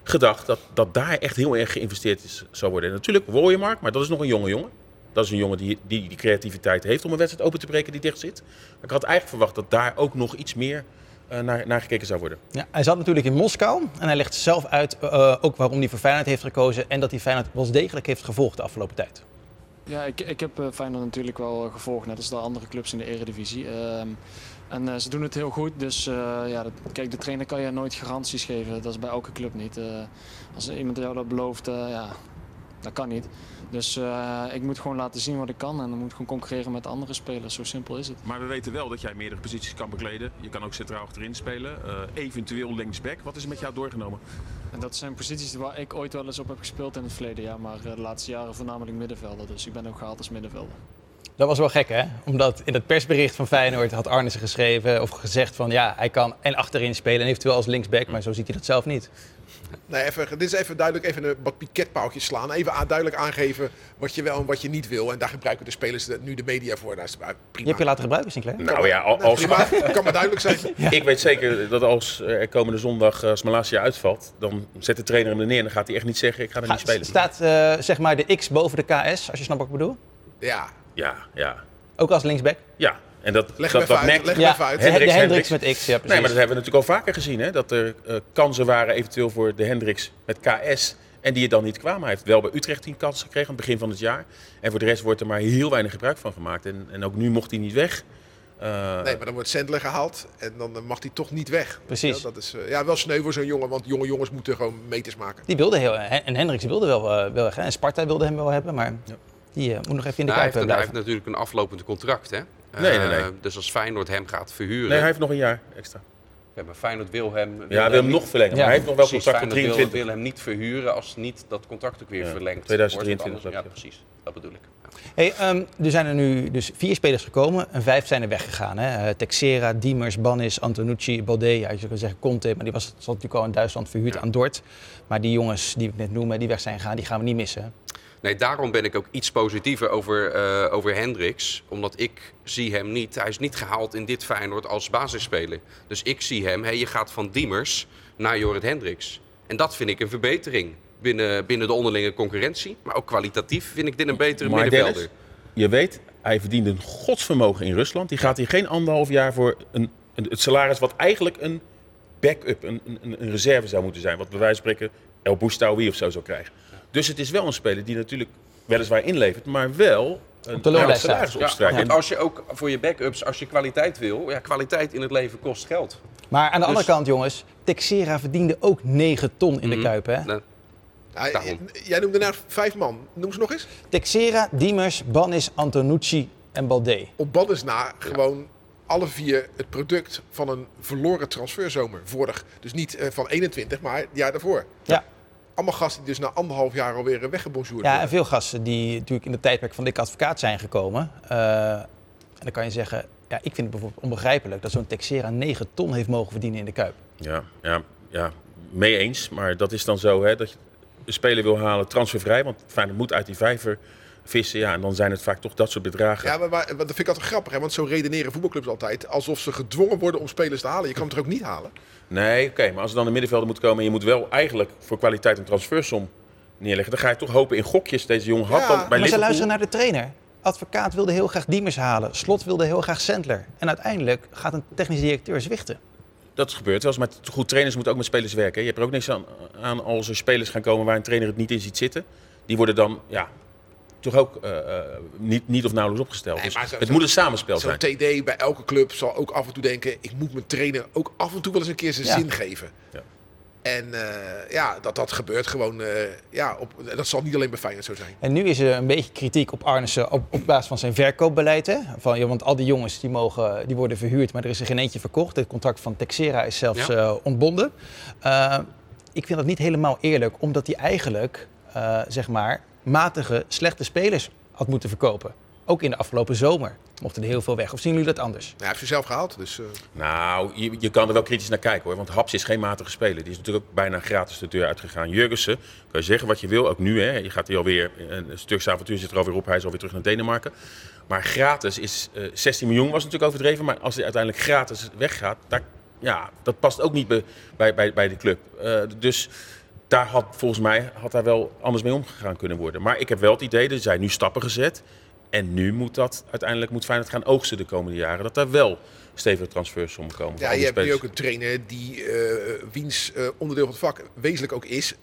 gedacht dat, dat daar echt heel erg geïnvesteerd is, zou worden. En natuurlijk Wooyemark, maar dat is nog een jonge jongen. Dat is een jongen die, die die creativiteit heeft om een wedstrijd open te breken die dicht zit. Maar ik had eigenlijk verwacht dat daar ook nog iets meer uh, naar, naar, gekeken zou worden.
Ja, hij zat natuurlijk in Moskou en hij legt zelf uit ook waarom hij voor Feyenoord heeft gekozen en dat hij Feyenoord wel degelijk heeft gevolgd de afgelopen tijd.
Ja, ik, ik heb uh, Feyenoord natuurlijk wel gevolgd, net als de andere clubs in de eredivisie. Uh, en uh, ze doen het heel goed, dus ja, dat, kijk, de trainer kan je nooit garanties geven. Dat is bij elke club niet. als iemand jou dat belooft, ja, dat kan niet. Dus uh, ik moet gewoon laten zien wat ik kan en dan moet gewoon concurreren met andere spelers. Zo simpel is het.
Maar we weten wel dat jij meerdere posities kan bekleden. Je kan ook centraal achterin spelen, uh, eventueel linksback. Wat is er met jou doorgenomen?
En dat zijn posities waar ik ooit wel eens op heb gespeeld in het verleden jaar. Maar uh, de laatste jaren voornamelijk middenvelder. Dus ik ben ook gehaald als middenvelder.
Dat was wel gek, hè? Omdat in het persbericht van Feyenoord had Arnissen geschreven of gezegd van ja, hij kan en achterin spelen en eventueel als linksback, maar zo ziet hij dat zelf niet.
Nee, even, dit is even duidelijk even een wat piketpaaltjes slaan. Even aan, duidelijk aangeven wat je wel en wat je niet wil. En daar gebruiken de spelers de, nu de media voor. Nou, prima.
Je hebt je laten gebruiken, Sinclair?
Nou ja, als...
Prima, kan maar duidelijk zijn.
ja. Ik weet zeker dat als er komende zondag als Malasia uitvalt, dan zet de trainer hem er neer en dan gaat hij echt niet zeggen, ik ga er niet spelen.
Staat uh, zeg maar de X boven de KS, als je snapt wat ik bedoel?
Ja.
Ja, ja.
Ook als linksback?
Ja. En dat,
leg
dat,
dat uit,
merkt
leg
ja,
even uit.
Hendricks, de Hendricks met X, ja
Nee, maar dat hebben we natuurlijk al vaker gezien. Hè? Dat er uh, kansen waren eventueel voor de Hendricks met KS En die er dan niet kwamen. Hij heeft wel bij Utrecht tien kansen gekregen aan het begin van het jaar. En voor de rest wordt er maar heel weinig gebruik van gemaakt. En, en ook nu mocht hij niet weg. Uh,
nee, maar dan wordt Sandler gehaald en dan mag hij toch niet weg.
Precies.
Ja, dat is uh, ja, wel sneu voor zo'n jongen, want jonge jongens moeten gewoon meters maken.
Die wilde heel, en Hendricks wilde wel, uh, wel weg. En Sparta wilde hem wel hebben, maar ja. die moet nog even in de
nou,
kuip
hij,
blijven.
hij heeft natuurlijk een aflopend contract, hè?
Nee, nee, nee.
dus als Feyenoord hem gaat verhuren...
Nee, hij heeft nog een jaar extra.
Ja, maar Feyenoord wil hem... Wil
ja, hij wil hem nog verlengen, maar hij heeft nog wel contract
tot
23.
Wil, wil hem niet verhuren als niet dat contract ook weer
ja,
verlengt.
2023.
Ja, precies. Dat bedoel ik. Ja.
Hey, um, er zijn er nu dus vier spelers gekomen en vijf zijn er weggegaan. Hè? Uh, Texera, Diemers, Bannis, Antonucci, Balde. Ja, je kan zeggen Conte, maar die was, was natuurlijk al in Duitsland verhuurd aan Dort. Maar die jongens die ik net noemde, die weg zijn gegaan, die gaan we niet missen.
Nee, daarom ben ik ook iets positiever over, uh, over Hendricks. Omdat ik zie hem niet, hij is niet gehaald in dit Feyenoord als basisspeler. Dus ik zie hem, hey, je gaat van Diemers naar Jorrit Hendricks. En dat vind ik een verbetering binnen, binnen de onderlinge concurrentie. Maar ook kwalitatief vind ik dit een betere
maar
middenvelder.
Dennis, je weet, hij verdient een godsvermogen in Rusland. Die gaat hier geen anderhalf jaar voor een, een, het salaris wat eigenlijk een backup, een, een, een reserve zou moeten zijn. Wat bij wijze van spreken El Boustaoui of zo zou krijgen. Dus het is wel een speler die natuurlijk weliswaar inlevert, maar wel een salaris
staat.
opstrijkt.
Ja, want als je ook voor je backups, als je kwaliteit wil, ja, kwaliteit in het leven kost geld.
Maar aan de
Dus-
andere kant, jongens, Texera verdiende ook 9 ton in de
Mhm.
Kuip. Hè?
Ja, jij noemde daar vijf man. Noem ze nog eens.
Texera, Diemers, Bannis, Antonucci en Balde.
Op Baddes na gewoon alle vier het product van een verloren transferzomer. Vorig. Dus niet eh, van 21, maar het jaar daarvoor.
Ja.
Allemaal gasten die dus na anderhalf jaar alweer weggebonjourd
Ja, en veel gasten die natuurlijk in de tijdperk van Dick Advocaat zijn gekomen. Eh, en dan kan je zeggen, ja, ik vind het bijvoorbeeld onbegrijpelijk dat zo'n Texera 9 ton heeft mogen verdienen in de Kuip.
Ja, ja, ja, mee eens. Maar dat is dan zo hè, dat je een speler wil halen transfervrij. Want Feyenoord moet uit die vijver vissen. Ja, en dan zijn het vaak toch dat soort bedragen.
Ja, maar, maar dat vind ik altijd grappig, hè? want zo redeneren voetbalclubs altijd. Alsof ze gedwongen worden om spelers te halen. Je kan hem toch ook niet halen?
Nee, oké. maar als er dan een middenvelder moet komen... en je moet wel eigenlijk voor kwaliteit een transfersom neerleggen... dan ga je toch hopen in gokjes. Deze jongen had
Ja,
dan bij
maar ze
Liverpool...
luisteren naar de trainer. Advocaat wilde heel graag Diemers halen. Slot wilde heel graag Sandler. En uiteindelijk gaat een technisch directeur zwichten.
Dat gebeurt wel eens, maar goed, trainers moeten ook met spelers werken. Je hebt er ook niks aan, aan als er spelers gaan komen waar een trainer het niet in ziet zitten. Die worden dan, ja, toch ook eh, eh, niet, niet of nauwelijks opgesteld.
Nee,
dus
zo-
het
zo-
moet een samenspel
Zo'n
zijn.
TD bij elke club zal ook af en toe denken... ik moet mijn trainer ook af en toe wel eens een keer zijn
Ja.
zin geven.
Ja.
En eh, ja, dat, dat gebeurt gewoon. eh, ja, op, dat zal niet alleen bij Feyenoord zo zijn.
En nu is er een beetje kritiek op Arnissen op, op basis van zijn verkoopbeleid. Hè? Van, ja, want al die jongens die, mogen, die worden verhuurd, maar er is er geen eentje verkocht. Het contract van Texera is zelfs
Ja.
eh, ontbonden. Eh, ik vind dat niet helemaal eerlijk, omdat hij eigenlijk, eh, zeg maar, matige, slechte spelers had moeten verkopen. Ook in de afgelopen zomer mochten er heel veel weg. Of zien jullie dat anders?
Nou, hij heeft zichzelf gehaald. Dus, eh,
Nou, je, je kan er wel kritisch naar kijken hoor. Want Haps is geen matige speler. Die is natuurlijk ook bijna gratis de deur uitgegaan. Jurgensen, kan je zeggen wat je wil, ook nu. Hè. Je gaat hier alweer, een Turkse avontuur zit er alweer op. Hij is alweer terug naar Denemarken. Maar gratis is, eh 16 miljoen was natuurlijk overdreven. Maar als hij uiteindelijk gratis weggaat, daar, ja, dat past ook niet bij, bij, bij, bij de club. Eh, dus daar had volgens mij had daar wel anders mee omgegaan kunnen worden. Maar ik heb wel het idee, er zijn nu stappen gezet. En nu moet dat uiteindelijk moet Feyenoord gaan oogsten de komende jaren. Dat daar wel stevige transfersommen komen. voor
ja, je hebt nu ook een trainer die, eh, wiens eh, onderdeel van het vak wezenlijk ook is,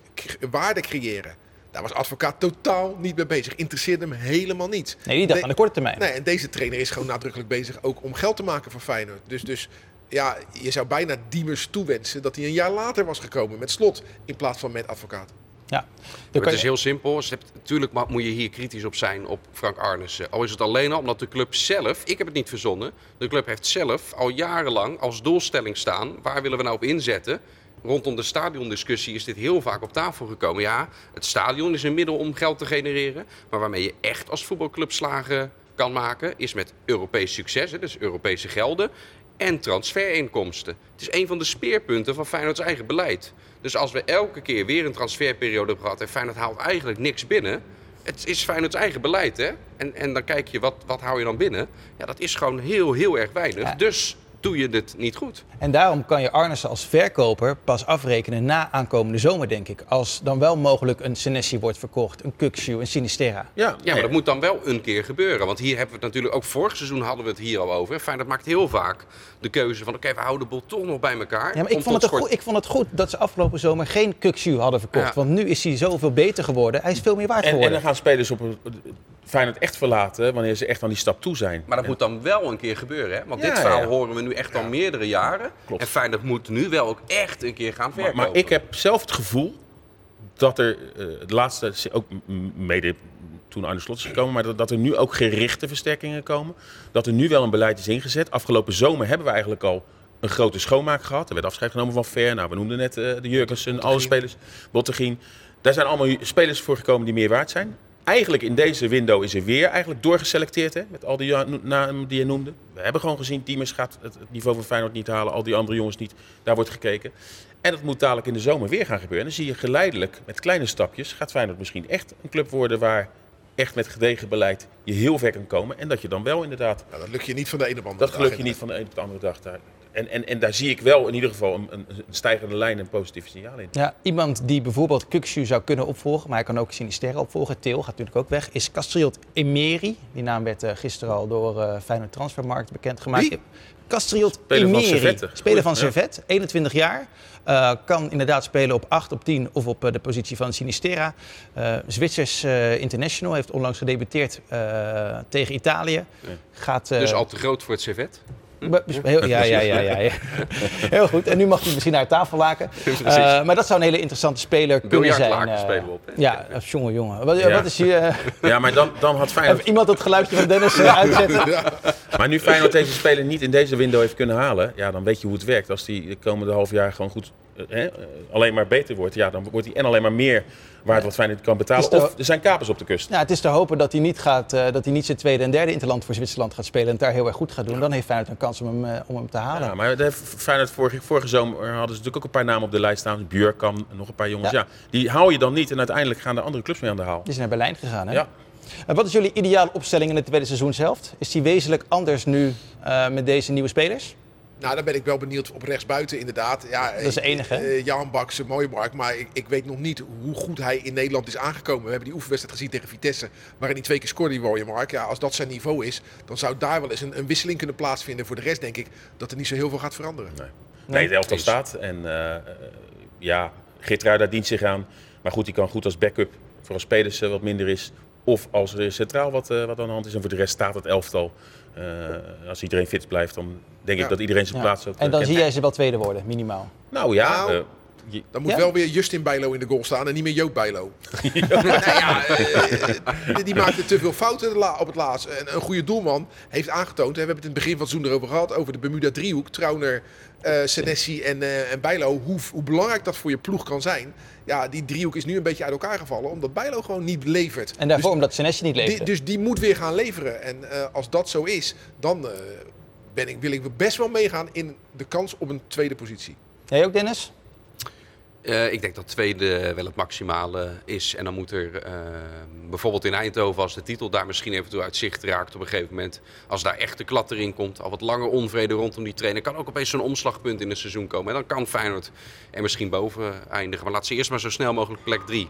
waarde creëren. Daar was advocaat totaal niet mee bezig. Interesseerde hem helemaal niet.
Nee, die dacht aan de korte termijn.
Nee, en deze trainer is gewoon nadrukkelijk bezig ook om geld te maken voor Feyenoord. Dus, dus ja, je zou bijna Diemers toewensen dat hij een jaar later was gekomen met slot in plaats van met advocaat.
Ja.
Maar het is heel simpel. Natuurlijk moet je hier kritisch op zijn op Frank Arnissen. Al is het alleen al omdat de club zelf, ik heb het niet verzonnen, de club heeft zelf al jarenlang als doelstelling staan, waar willen we nou op inzetten? Rondom de stadiondiscussie is dit heel vaak op tafel gekomen. Ja, het stadion is een middel om geld te genereren. Maar waarmee je echt als voetbalclub slagen kan maken, is met Europees succes, hè, dus Europese gelden en transferinkomsten. Het is een van de speerpunten van Feyenoords eigen beleid. Dus als we elke keer weer een transferperiode hebben gehad en Feyenoord haalt eigenlijk niks binnen, het is Feyenoords eigen beleid, hè? En, en dan kijk je, wat, wat hou je dan binnen? Ja, dat is gewoon heel, heel erg weinig.
Ja.
Dus doe je dit niet goed.
En daarom kan je Arnissen als verkoper pas afrekenen na aankomende zomer, denk ik. Als dan wel mogelijk een Senesi wordt verkocht, een Kukshu, een Sinisterra.
Ja,
Ja, maar dat moet dan wel een keer gebeuren. Want hier hebben we het natuurlijk, ook vorig seizoen hadden we het hier al over. Feyenoord maakt heel vaak de keuze van, oké, we houden de boel toch nog bij elkaar.
Ja, maar ik vond, het goed, ik vond het goed dat ze afgelopen zomer geen Kukshu hadden verkocht.
Ja.
Want nu is hij zoveel beter geworden. Hij is veel meer waard
En, en
geworden.
dan gaan spelers op een- Feyenoord echt verlaten wanneer ze echt aan die stap toe zijn.
Maar dat moet dan wel een keer gebeuren. Hè? Want
Ja,
dit verhaal
ja.
horen we nu echt al meerdere jaren.
Klopt.
En Feyenoord moet nu wel ook echt een keer gaan verkopen.
maar ik heb zelf het gevoel dat er eh, de laatste, ook mede toen Arne Slot is gekomen, maar dat, dat er nu ook gerichte versterkingen komen. Dat er nu wel een beleid is ingezet. Afgelopen zomer hebben we eigenlijk al een grote schoonmaak gehad. Er werd afscheid genomen van Ver. Nou, we noemden net eh, de Jurgensen, alle spelers. Bottegien. Daar zijn allemaal spelers voor gekomen die meer waard zijn. Eigenlijk in deze window is er weer eigenlijk doorgeselecteerd hè, met al die ja- namen die je noemde. We hebben gewoon gezien, Diemers gaat het, niveau van Feyenoord niet halen, al die andere jongens niet. Daar wordt gekeken. En dat moet dadelijk in de zomer weer gaan gebeuren. En dan zie je geleidelijk, met kleine stapjes, gaat Feyenoord misschien echt een club worden waar echt met gedegen beleid je heel ver kan komen. En dat je dan wel inderdaad,
Nou, dat lukt je niet van de ene band.
dat geluk je niet van de een op de andere dag. Daar. En, en, en daar zie ik wel in ieder geval een, een, stijgende lijn en positieve signaal in.
Ja, iemand die bijvoorbeeld Kukshu zou kunnen opvolgen, maar hij kan ook Sinisterra opvolgen. Theo gaat natuurlijk ook weg. Is Castriot Emeri. Die naam werd eh, gisteren al door eh Feyenoord Transfermarkt bekendgemaakt.
Wie?
Castriot
Speler van
Emeri.
Servette.
Speler van
ja.
Servette, 21 jaar. Eh, kan inderdaad spelen op 8, op 10 of op de positie van Sinisterra. Eh Zwitsers eh, international, heeft onlangs gedebuteerd eh, tegen Italië. Gaat, eh,
Dus al te groot voor het servet.
Heel, ja, ja, ja, ja, ja. Heel goed. En nu mag hij misschien naar tafel laken. Eh, maar dat zou een hele interessante speler kunnen zijn. Eh.
spelen we op, hè?
Ja, jongen, jongen. Wat, is hier... eh,
Ja, maar dan, dan had Feyenoord...
iemand het geluidje van Dennis uitzetten?
Maar nu Feyenoord deze speler niet in deze window heeft kunnen halen, ja, dan weet je hoe het werkt. Als die de komende half jaar gewoon goed, hè, eh, alleen maar beter wordt, ja, dan wordt hij en alleen maar meer waard wat Feyenoord kan betalen. Of er zijn kapers op de kust.
Nou, het is te hopen dat hij niet, gaat, eh, dat hij niet zijn tweede en derde interland voor Zwitserland gaat spelen en het daar heel erg goed gaat doen. Dan heeft Feyenoord een kans om hem, eh, om hem te halen.
Ja, maar de Feyenoord vorige, vorige zomer hadden ze natuurlijk ook een paar namen op de lijst staan. Björkan, nog een paar jongens.
Ja.
Ja. die hou je dan niet en uiteindelijk gaan de andere clubs mee aan de haal.
Die is naar Berlijn gegaan, hè?
Ja.
En wat is jullie ideale opstelling in de tweede seizoenshelft? Is die wezenlijk anders nu eh, met deze nieuwe spelers?
Nou, dan ben ik wel benieuwd op rechtsbuiten inderdaad. Ja,
Dat is de enige,
eh, Jan Baks, mooie markt, maar ik, ik weet nog niet hoe goed hij in Nederland is aangekomen. We hebben die oefenwedstrijd gezien tegen Vitesse, waarin hij twee keer scoorde, die mooie markt. Ja, als dat zijn niveau is, dan zou daar wel eens een, een wisseling kunnen plaatsvinden. Voor de rest denk ik dat er niet zo heel veel gaat veranderen.
Nee, nee de elftal staat. En eh, eh, ja, Geertruida dient zich aan. Maar goed, die kan goed als backup voor als spelers eh, wat minder is. Of als er centraal wat, eh, wat aan de hand is. En voor de rest staat het elftal. Eh, als iedereen fit blijft, dan denk
Ja.
ik dat iedereen zijn
Ja.
plaats ook
En
eh,
dan
kent.
zie jij ze wel tweede worden, minimaal.
Nou ja,
Nou,
eh,
Dan moet
Ja?
wel weer Justin Bijlo in de goal staan en niet meer Joop Bijlo. nou ja, eh, die maakte te veel fouten op het laatst. En een goede doelman heeft aangetoond, hè, we hebben het in het begin van het seizoen erover gehad, over de Bermuda driehoek, Trauner, eh Senesi en, eh, en Bijlo, hoe, hoe belangrijk dat voor je ploeg kan zijn. Ja, die driehoek is nu een beetje uit elkaar gevallen, omdat Bijlo gewoon niet levert.
En daarvoor
Dus
omdat Senesi niet leefde.
dus die moet weer gaan leveren. En eh, als dat zo is, dan eh, ben ik, wil ik best wel meegaan in de kans op een tweede positie.
Jij ook, Dennis?
Eh, ik denk dat tweede wel het maximale is. En dan moet er eh, bijvoorbeeld in Eindhoven, als de titel daar misschien eventueel uit zicht raakt op een gegeven moment. Als daar echt de klad erin komt, al wat langer onvrede rondom die trainer, kan ook opeens zo'n omslagpunt in het seizoen komen. En dan kan Feyenoord er misschien boven eindigen. Maar laat ze eerst maar zo snel mogelijk plek drie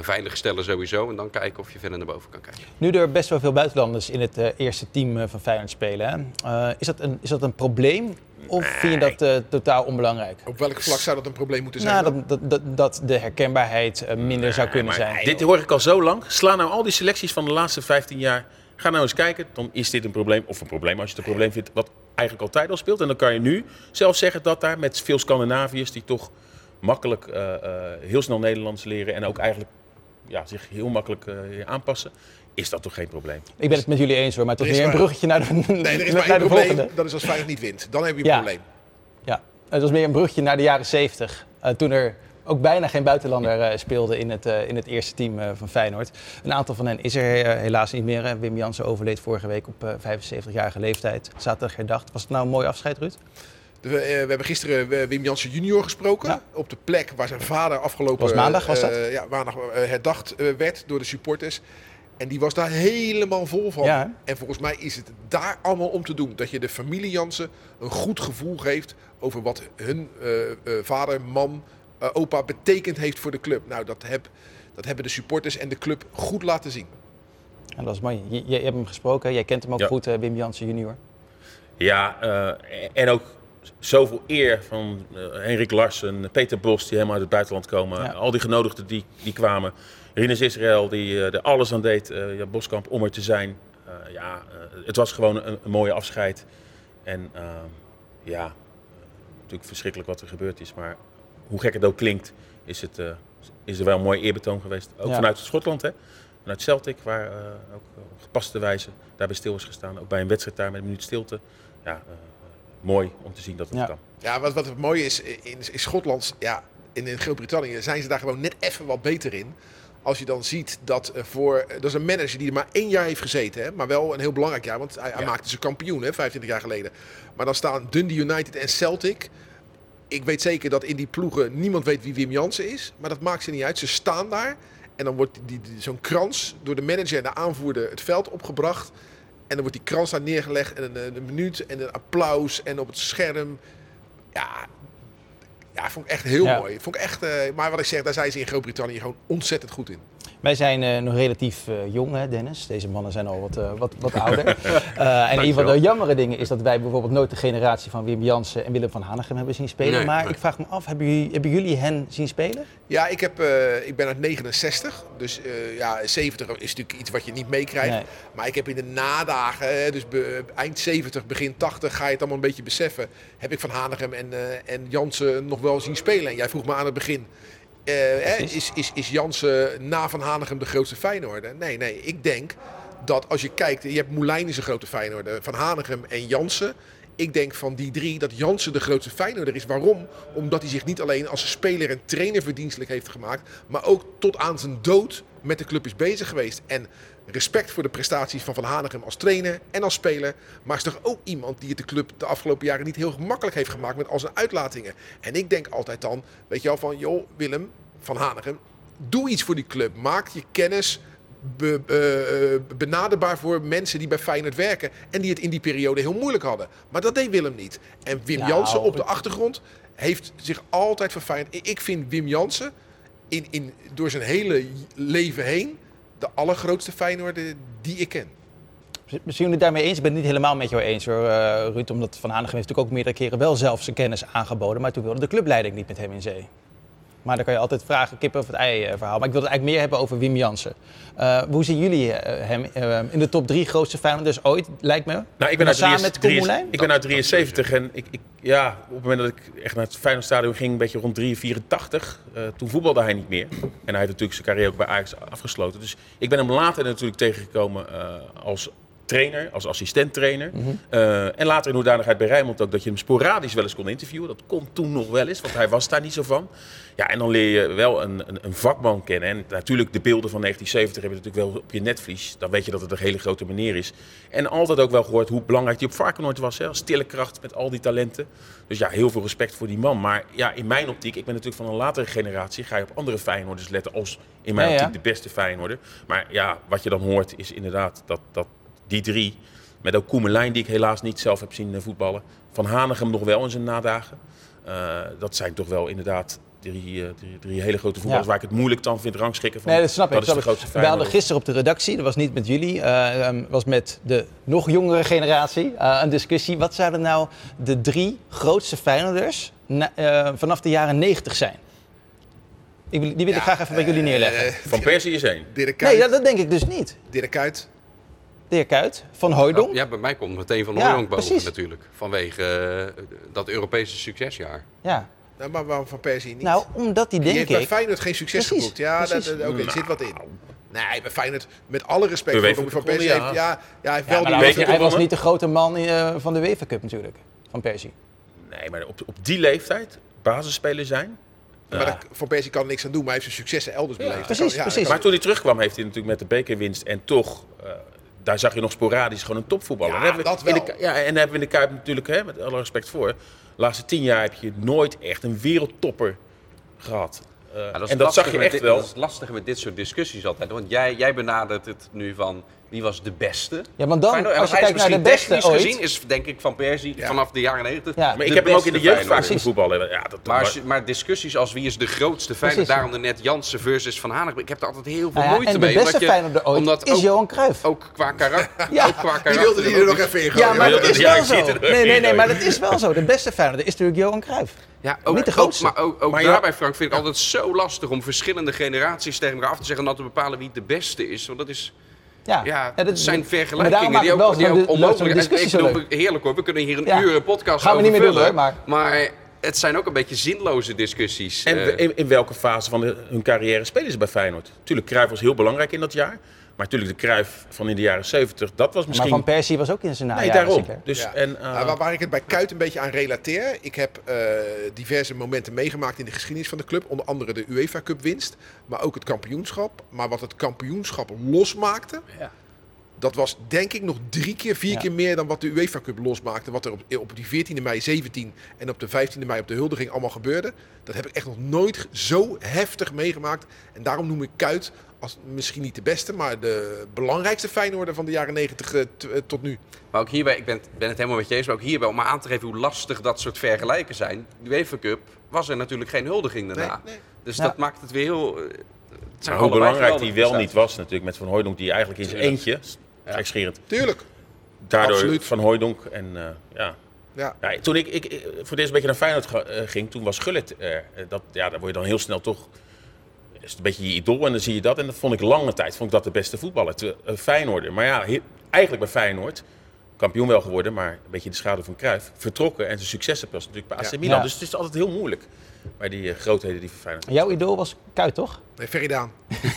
veilig stellen sowieso. En dan kijken of je verder naar boven kan kijken.
Nu er best wel veel buitenlanders in het eh, eerste team eh, van Feyenoord spelen. Hè? Eh, is, dat een, is dat een probleem? Of vind je dat eh, totaal onbelangrijk?
Op welk vlak zou dat een probleem moeten zijn?
Nou, dat, dat, dat, dat de herkenbaarheid eh, minder zou kunnen zijn.
Dit hoor ik al zo lang. Sla nou al die selecties van de laatste 15 jaar. Ga nou eens kijken. Dan is dit een probleem. Of een probleem als je het een probleem vindt. Wat eigenlijk altijd al speelt. En dan kan je nu zelfs zeggen dat daar met veel Scandinaviërs. die toch makkelijk eh, eh, heel snel Nederlands leren. en ook eigenlijk ja, zich heel makkelijk eh, aanpassen. is dat toch geen probleem?
Ik ben het met jullie eens hoor, maar het was
is
weer een bruggetje naar de,
Nee, er is
naar
maar
de
één probleem.
volgende.
Dat is als Feyenoord niet wint. Dan heb je een
Ja.
probleem.
Ja, het was meer een brugje naar de jaren 70. eh, toen er ook bijna geen buitenlander eh, speelde in het, eh, in het eerste team eh, van Feyenoord. Een aantal van hen is er helaas niet meer. Wim Jansen overleed vorige week op eh, 75-jarige leeftijd. Zaterdag herdacht. Was het nou een mooi afscheid, Ruud?
De- we, eh, we hebben gisteren eh, Wim Jansen junior gesproken.
Ja.
Op de plek waar zijn vader afgelopen...
Was maandag, was dat?
eh, ja, maandag eh, herdacht eh, werd door de supporters. En die was daar helemaal vol van.
Ja?
En volgens mij is het daar allemaal om te doen. Dat je de familie Jansen een goed gevoel geeft over wat hun eh, eh, vader, man, eh, opa betekend heeft voor de club. Nou, dat, heb, dat hebben de supporters en de club goed laten zien.
En dat is mooi. Je, hebt hem gesproken, jij kent hem ook
Ja.
goed, eh, Wim Jansen junior.
Ja, eh, en ook zoveel eer van eh, Henrik Larsen, Peter Bos, die helemaal uit het buitenland komen.
Ja.
Al die genodigden die, die kwamen. Rinus Israël, die eh, er alles aan deed, eh, ja, Boskamp, om er te zijn. Ja, het was gewoon een, een mooie afscheid. En ja, natuurlijk verschrikkelijk wat er gebeurd is. Maar hoe gek het ook klinkt, is, het, is er wel een mooi eerbetoon geweest. Ook
Ja.
vanuit Schotland, hè. Vanuit Celtic, waar ook op gepaste wijze daarbij stil is gestaan. Ook bij een wedstrijd daar met een minuut stilte. Ja, mooi om te zien dat het
Ja.
kan.
Ja, wat, wat het mooie is, in, in Schotland, ja, in, in Groot-Brittannië zijn ze daar gewoon net even wat beter in. Als je dan ziet dat eh, voor. Dat is een manager die er maar één jaar heeft gezeten. Hè, maar wel een heel belangrijk jaar. Want hij, hij maakte ze kampioen, hè, 25 jaar geleden. Maar dan staan Dundee United en Celtic. Ik weet zeker dat in die ploegen niemand weet wie Wim Jansen is. Maar dat maakt ze niet uit. Ze staan daar. En dan wordt die, die- zo'n krans door de manager en de aanvoerder het veld opgebracht. En dan wordt die krans daar neergelegd. En een, een minuut en een applaus. En op het scherm. Ja, ja vond ik echt heel
Ja.
mooi. Vond ik echt, eh, maar wat ik zeg, daar zijn ze in Groot-Brittannië gewoon ontzettend goed in.
Wij zijn eh, nog relatief eh, jong, hè, Dennis. Deze mannen zijn al wat, eh, wat, wat ouder. Eh, en een van de jammere dingen is dat wij bijvoorbeeld nooit de generatie van Wim Jansen en Willem van Hanegem hebben zien spelen.
Nee,
maar
nee.
ik vraag me af, hebben jullie, hebben jullie hen zien spelen?
Ja, ik, heb, eh, ik ben uit 69. Dus eh, ja, 70 is natuurlijk iets wat je niet meekrijgt.
Nee.
Maar ik heb in de nadagen, hè, dus be- eind 70, begin 80, ga je het allemaal een beetje beseffen. Heb ik Van Hanegem en, eh, en Jansen nog wel zien spelen. En jij vroeg me aan het begin. Eh, is, is, is Jansen na Van Hanegem de grootste Feyenoorder? Nee, nee. Ik denk dat als je kijkt, je hebt Moulijn is een grote Feyenoorder, Van Hanegem en Jansen. Ik denk van die drie dat Jansen de grootste Feyenoorder is. Waarom? Omdat hij zich niet alleen als speler en trainer verdienstelijk heeft gemaakt, maar ook tot aan zijn dood met de club is bezig geweest. En respect voor de prestaties van Van Hanegem als trainer en als speler. Maar is toch ook iemand die het de club de afgelopen jaren niet heel gemakkelijk heeft gemaakt met al zijn uitlatingen. En ik denk altijd dan, weet je wel, van joh Willem van Hanegem, doe iets voor die club. Maak je kennis be- eh, benaderbaar voor mensen die bij Feyenoord werken. En die het in die periode heel moeilijk hadden. Maar dat deed Willem niet. En Wim
Nou,
Jansen op de achtergrond heeft zich altijd voor Feyenoord... Ik- Ik vind Wim Jansen in, in, door zijn hele leven heen... de allergrootste Feyenoorder die ik ken.
Zijn jullie het daarmee eens? Ik ben het niet helemaal met jou eens hoor, eh, Ruud. Omdat Van Hanegem heeft natuurlijk ook meerdere keren wel zelf zijn kennis aangeboden. Maar toen wilde de clubleiding niet met hem in zee. Maar dan kan je altijd vragen, kip of het ei eh, verhaal. Maar ik wil het eigenlijk meer hebben over Wim Jansen. Eh, hoe zien jullie eh, hem in de top drie grootste Feyenoorders ooit, lijkt me?
Nou, ik ben uit,
samen
73
met Koen Moulijn?
ik ben uit 73 en ik, ik, ja, op het moment dat ik echt naar het Feyenoordstadion ging, een beetje rond 3, 84, eh, toen voetbalde hij niet meer. En hij heeft natuurlijk zijn carrière ook bij Ajax afgesloten. Dus ik ben hem later natuurlijk tegengekomen als trainer, als assistent-trainer.
Mhm.
Eh, en later in hoedanigheid bij Rijnmond ook dat je hem sporadisch wel eens kon interviewen. Dat kon toen nog wel eens, want hij was daar niet zo van. Ja, en dan leer je wel een, een, een vakman kennen. En natuurlijk de beelden van 1970 heb je natuurlijk wel op je netvlies. Dan weet je dat het een hele grote meneer is. En altijd ook wel gehoord hoe belangrijk hij op Varkenoord was. Hè, stille kracht met al die talenten. Dus ja, heel veel respect voor die man. Maar ja, in mijn optiek, ik ben natuurlijk van een latere generatie, ga je op andere Feyenoorders letten als in mijn
Ja, ja.
optiek de beste Feyenoorder. Maar ja, wat je dan hoort is inderdaad dat, dat die drie, met ook Koemelijn die ik helaas niet zelf heb zien eh, voetballen. Van Hanegem nog wel in zijn nadagen. Eh, dat zijn toch wel inderdaad drie, eh, drie, drie hele grote voetballers
Ja.
waar ik het moeilijk dan vind rangschikken van.
Nee, dat snap ik.
Dat is
snap
de
ik.
grootste
We hadden gisteren op de redactie, dat was niet met jullie, eh, ehm, was met de nog jongere generatie, eh, een discussie. Wat zouden nou de drie grootste Feyenoorders na- eh, vanaf de jaren 90 zijn? Ik wil, die wil ik
Ja,
graag even bij jullie neerleggen.
Van Persie is één.
Dirk
nee, dat, dat denk ik dus niet.
Dirk Kuyt.
De heer Kuit, Van Hooijdonk.
Ja, bij mij komt meteen Van
Ja,
Hooydonk boven
precies.
natuurlijk. Vanwege eh, dat Europese succesjaar.
Ja.
Nou, maar waarom Van Persie niet?
Nou, omdat die
die
denk
heeft bij
ik...
Feyenoord geen succes
Precies,
geboekt. Ja, dat,
precies.
dat- oké, er zit wat in. Nee, bij Feyenoord, met alle respect voor van Persie, heeft, ja, ja, hij heeft
Ja,
wel die
hij,
weet
was,
je
hij was
gewonnen?
niet de grote man eh, van de UEFA Cup natuurlijk, Van Persie.
Nee, maar op, op die leeftijd basisspeler zijn.
Maar daar- Van Persie kan er niks aan doen, maar hij heeft zijn successen elders beleefd. Dat
precies,
kan-
precies.
Maar toen hij terugkwam, heeft hij natuurlijk met de bekerwinst en toch. eh, daar zag je nog sporadisch gewoon een topvoetballer.
Ja,
En we
dat
de ja, en dan hebben we in de Kuip natuurlijk, hè, met alle respect voor. De laatste tien jaar heb je nooit echt een wereldtopper gehad.
Ja,
en dat zag je echt
dit-
wel.
Dat is lastig met dit soort discussies altijd. Want jij, jij benadert het nu van wie was de beste.
Ja, want dan,
Feyenoord.
Als je kijkt naar de beste
technisch
ooit...
gezien is denk ik Van Persie
Ja.
vanaf de jaren 90.
Ja.
Maar ik
de
heb hem ook in de jeugd vaak
Feyenoord.
zien voetballen. Ja, dat,
Maar, als je- maar discussies als wie is de grootste Feyenoord, daarom net Jansen versus Van Hanegem. Ik heb er altijd heel veel
Nou ja,
moeite
en de
mee.
beste
omdat je-
ooit
omdat
is
ook,
Johan Cruijff.
ook qua karakter.
Ja.
ook qua
Die wilde die er nog even in gooien.
Ja, maar dat is wel zo.
er
Nee, nee, nee, maar dat is wel zo. De beste Feyenoorder is natuurlijk Johan Cruijff.
Ja, ook,
Niet de
ook-
grootste.
maar ook, ook
Maar ja-
daarbij, Frank, vind ik altijd zo lastig om verschillende generaties tegen elkaar af te zeggen en dan te bepalen wie de beste is. Want dat is,
Ja,
ja,
dat-
dat zijn vergelijkingen die
het wel
ook, die ook onmogelijk Ik bedoel, Heerlijk hoor, we kunnen hier een
Ja.
uur een podcast
Gaan we
over
niet meer doen,
vullen,
maar-
het zijn ook een beetje zinloze discussies.
En
Eh,
in, in welke fase van de- hun carrière spelen ze bij Feyenoord? Tuurlijk, Cruijff was heel belangrijk in dat jaar. Maar natuurlijk de Cruijff van in de jaren 70, dat was
Maar
misschien...
Van Persie was ook in zijn
nee,
najaren.
daarom.
zeker.
Dus,
Ja.
en, eh,
Nou, waar, waar ik het bij Kuit een beetje aan relateer. Ik heb eh, diverse momenten meegemaakt in de geschiedenis van de club. Onder andere de UEFA Cup winst. Maar ook het kampioenschap. Maar wat het kampioenschap losmaakte.
Ja.
Dat was denk ik nog drie keer, vier
Ja.
keer meer dan wat de UEFA Cup losmaakte. Wat er op, op die 14e mei 17 en op de 15e mei op de huldiging allemaal gebeurde. Dat heb ik echt nog nooit zo heftig meegemaakt. En daarom noem ik Kuit als misschien niet de beste, maar de belangrijkste Feyenoorder van de jaren 90 eh, eh, tot nu.
Maar ook hierbij, ik ben, ben het helemaal met je eens, maar ook hierbij om maar aan te geven hoe lastig dat soort vergelijken zijn. De UEFA Cup was er natuurlijk geen huldiging daarna.
Nee, nee.
Dus
Ja.
dat maakt het weer heel... eh, het zijn
hoe belangrijk die wel niet was natuurlijk met Van Hooijdonk, die eigenlijk in zijn eentje, gekscherend,
Tuurlijk.
daardoor
Absoluut.
Van Hooijdonk en eh, ja...
Ja.
Ja, toen ik, ik ik voor het eerst een beetje naar Feyenoord ga- eh, ging, toen was Gullit er. Eh, Dat, ja, dan word je dan heel snel toch... Is een beetje je idool en dan zie je dat. En dat vond ik lange tijd vond ik dat de beste voetballer. Te- Feyenoorder. Maar ja, he- eigenlijk bij Feyenoord, kampioen wel geworden, maar een beetje in de schaduw van Cruijff, vertrokken. En zijn successen pas natuurlijk bij AC
Ja.
Milan.
Ja.
Dus het is altijd heel moeilijk bij die eh, grootheden die Feyenoord
Jouw idool was Kuit, toch?
Nee, Feridaan.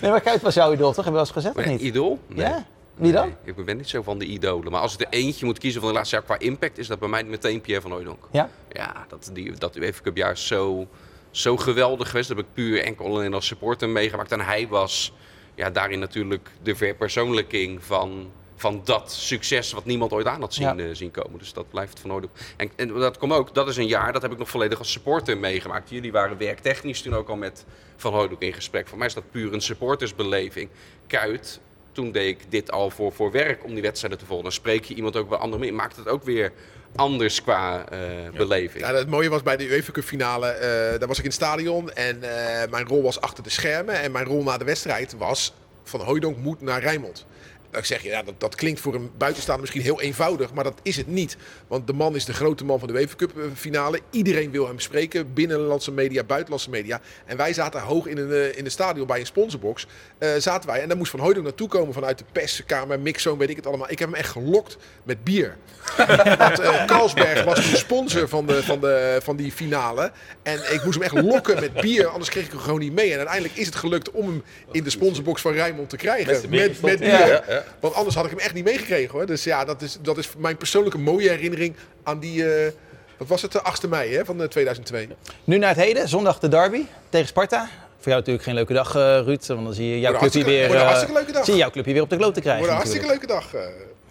Nee, maar Kuit was jouw idool, toch? Heb je wel eens gezegd, of
Maar
niet?
Idool? Nee.
Ja? Wie dan?
Nee, ik ben niet zo van de idolen. Maar als ik er eentje moet kiezen van de laatste jaar qua impact, is dat bij mij meteen Pierre van Hooijdonk.
Ja?
Ja, dat, die, dat UEFA Cup jaar is zo, zo geweldig geweest. Dat heb ik puur enkel alleen als supporter meegemaakt. En hij was ja, daarin natuurlijk de verpersoonlijking van, van dat succes wat niemand ooit aan had zien,
Ja.
eh, zien komen. Dus dat blijft van Hooijdonk. En, en dat komt ook, dat is een jaar, dat heb ik nog volledig als supporter meegemaakt. Jullie waren werktechnisch toen ook al met Van Hooijdonk in gesprek. Voor mij is dat puur een supportersbeleving. Kuit, toen deed ik dit al voor, voor werk om die wedstrijden te volgen. Dan spreek je iemand ook wel andere mee. Maakt het ook weer anders qua eh, beleving.
Ja, het mooie was bij de UEFA Cup finale, eh, daar was ik in het stadion en eh, mijn rol was achter de schermen. En mijn rol na de wedstrijd was van Hooijdonk moet naar Rijnmond. Dan zeg je, ja, dat, dat klinkt voor een buitenstaander misschien heel eenvoudig, maar dat is het niet. Want de man is de grote man van de UEFA Cup eh, finale. Iedereen wil hem spreken, binnenlandse media, buitenlandse media. En wij zaten hoog in een, eh, in de stadion bij een sponsorbox. eh, zaten wij en daar moest Van Hooijdonk naartoe komen vanuit de perskamer, mixzone, weet ik het allemaal. Ik heb hem echt gelokt met bier. Want eh, Carlsberg was de sponsor van, de, van, de, van die finale. En ik moest hem echt lokken met bier, anders kreeg ik hem gewoon niet mee. En uiteindelijk is het gelukt om hem in de sponsorbox van Rijnmond te krijgen.
Met
Met, bier.
Ja, ja.
Want anders had ik hem echt niet meegekregen hoor. Dus ja, dat is, dat is mijn persoonlijke mooie herinnering aan die... eh, wat was het, de 8e mei hè, van eh, 2002.
Nu naar het heden, zondag de derby tegen Sparta. Voor jou natuurlijk geen leuke dag, eh, Ruud. Want dan zie je jouw clubje weer,
wordt een
eh,
hartstikke leuke dag.
zie je jouw clubje weer op de kloot te krijgen.
Wordt een hartstikke leuke dag. eh.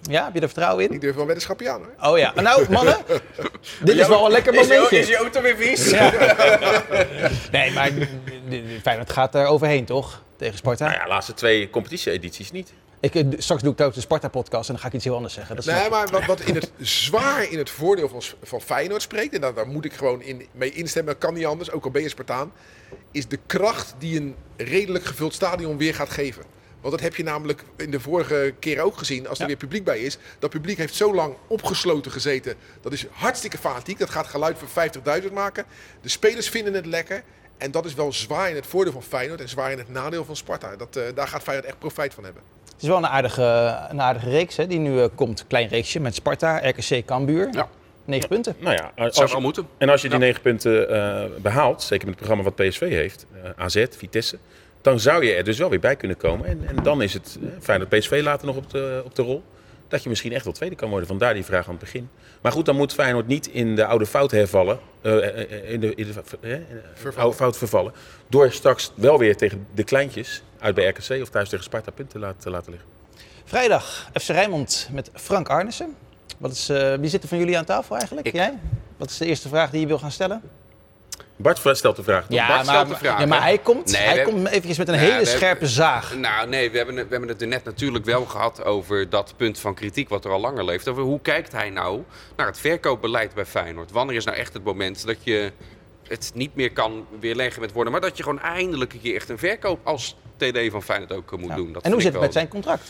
Ja, heb je er vertrouwen in?
ik durf wel weddenschapje aan hoor.
Oh ja. Nou, mannen, dit is wel een lekker momentje.
je auto weer vies?
Nee, maar Feyenoord gaat er overheen, toch? Tegen Sparta.
Nou ja, de laatste twee competitie-edities niet.
Ik, eh, straks doe ik ook de Sparta-podcast en dan ga ik iets heel anders zeggen. Dat
Nee, maar wat, wat in het zwaar in het voordeel van, van Feyenoord spreekt, en daar, daar moet ik gewoon in, mee instemmen, dat kan niet anders, ook al ben je Spartaan, is de kracht die een redelijk gevuld stadion weer gaat geven. Want dat heb je namelijk in de vorige keer ook gezien, als er
Ja.
weer publiek bij is. Dat publiek heeft zo lang opgesloten gezeten. Dat is hartstikke fanatiek. Dat gaat geluid van 50.000 maken. De spelers vinden het lekker. En dat is wel zwaar in het voordeel van Feyenoord en zwaar in het nadeel van Sparta. Dat, eh, daar gaat Feyenoord echt profijt van hebben.
Het is wel een aardige, een aardige reeks hè, die nu eh, komt. Klein reeksje met Sparta, RKC, Cambuur.
Ja.
9 punten.
Nou ja, als
Zou
je-
wel moeten.
En als je die
Ja.
negen punten eh, behaalt, zeker met het programma wat PSV heeft, eh, AZ, Vitesse, dan zou je er dus wel weer bij kunnen komen. En, en dan is het fijn dat PSV later nog op de, op de rol. Dat je misschien echt wel tweede kan worden. Vandaar die vraag aan het begin. Maar goed, dan moet Feyenoord niet in de oude fout hervallen. eh, eh, eh, in de, in de oude fout vervallen. Door straks wel weer tegen de kleintjes uit bij RKC of thuis tegen Sparta punten laten, te laten liggen.
Vrijdag FC Rijnmond met Frank Arnissen. Wat is, eh, wie zit er van jullie aan tafel eigenlijk?
Ik.
Jij? Wat is de eerste vraag die je wil gaan stellen?
Bart stelt de vraag.
Ja,
Bart
maar,
stelt de vraag,
ja, maar hij komt,
Nee,
hij komt eventjes met een hele
hebben-
scherpe zaag.
Nou, nee, we hebben, het- we hebben het er net natuurlijk wel gehad over dat punt van kritiek wat er al langer leeft. Over hoe kijkt hij nou naar het verkoopbeleid bij Feyenoord? Wanneer is nou echt het moment dat je het niet meer kan weerleggen met woorden, maar dat je gewoon eindelijk een keer echt een verkoop als TD van Feyenoord ook moet
Ja.
doen? Dat
en hoe zit het met zijn contract?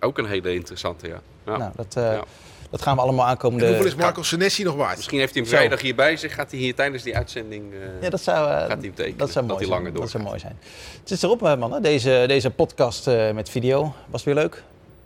Ook een hele interessante, ja. ja.
Nou, dat, eh,
Ja.
Dat gaan we allemaal aankomende...
En hoeveel is Marco Senesi nog waard?
Misschien heeft hij hem vrijdag hier bij zich, gaat hij hier tijdens die uitzending... eh,
Ja, dat zou, eh,
Gaat hij hem tekenen,
dat zou
dat
mooi
hij
zijn. Dat zou mooi zijn. Het is erop, eh, mannen. Deze, deze podcast eh, met video. Was weer leuk?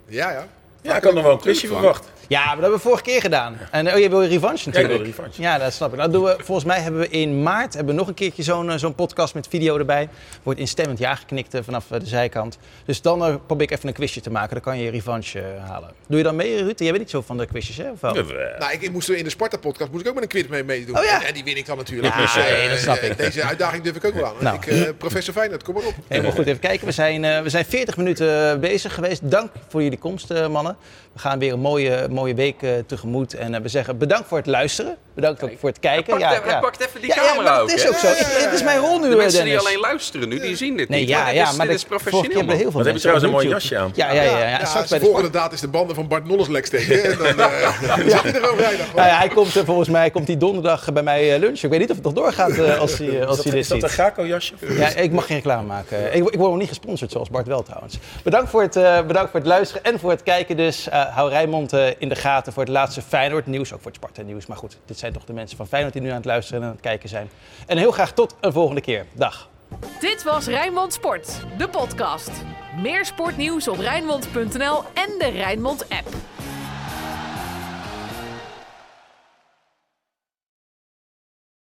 Ja, ja.
Ja, ik had nog wel een quizje verwacht.
Ja, maar dat hebben we vorige keer gedaan. En oh, je wil revanche
Ja, ik wil
natuurlijk.
revanche.
Ja, dat snap ik. Nou, doen we, volgens mij hebben we in maart hebben we nog een keertje zo'n eh, zo'n podcast met video erbij. Wordt instemmend ja geknikt eh, vanaf eh, de zijkant. Dus dan eh, probeer ik even een quizje te maken. Dan kan je je revanche halen. Doe je dan mee, Ruud? Jij bent niet zo van de quizjes, hè? Of wel?
Ja, we-
Nou, ik, ik moest in de Sparta-podcast moest ik ook met een quiz mee meedoen.
Oh ja.
en, en die win ik dan natuurlijk.
Ja,
dus,
nee, dat snap ik.
Deze uitdaging durf ik ook wel aan.
Nou.
Ik, eh, professor Feyenoord, kom maar op.
Helemaal goed, even kijken. We zijn, eh, we zijn 40 minuten bezig geweest. Dank voor jullie komst, eh, mannen. We gaan weer een mooie, mooie week eh, tegemoet. En eh, we zeggen bedankt voor het luisteren. Bedankt ook voor het kijken.
Hij pakt, hij pakt even die
Ja,
camera ook,
dat is ook zo. Het is mijn rol nu,
De
eh,
mensen die
Dennis.
alleen luisteren nu, die zien dit
Nee,
niet.
ja,
dit
maar
dit
dat-
is professioneel.
hebben heel veel
Wat heb je trouwens een mooi jasje aan.
Ja, ja, ja. de
volgende daad is de banden van Bart Nolleslek steken. En dan eh, zit hij er.
Nou ja, hij komt eh, volgens mij komt hij donderdag bij mij eh, lunchen. Ik weet niet of het nog doorgaat eh, als hij, eh, als
Is
hij
dat,
dit
is dat een
ziet.
Gaco jasje?
Ja, ik mag geen reclame maken. Ik, ik word nog niet gesponsord, zoals Bart wel trouwens. Bedankt voor het, eh, bedankt voor het luisteren en voor het kijken dus. Eh, hou Rijnmond eh, in de gaten voor het laatste Feyenoord nieuws. Ook voor het Sparta nieuws. Maar goed, dit zijn toch de mensen van Feyenoord die nu aan het luisteren en aan het kijken zijn. En heel graag tot een volgende keer. Dag.
Dit was Rijnmond Sport, de podcast. Meer sportnieuws op Rijnmond.nl en de Rijnmond app.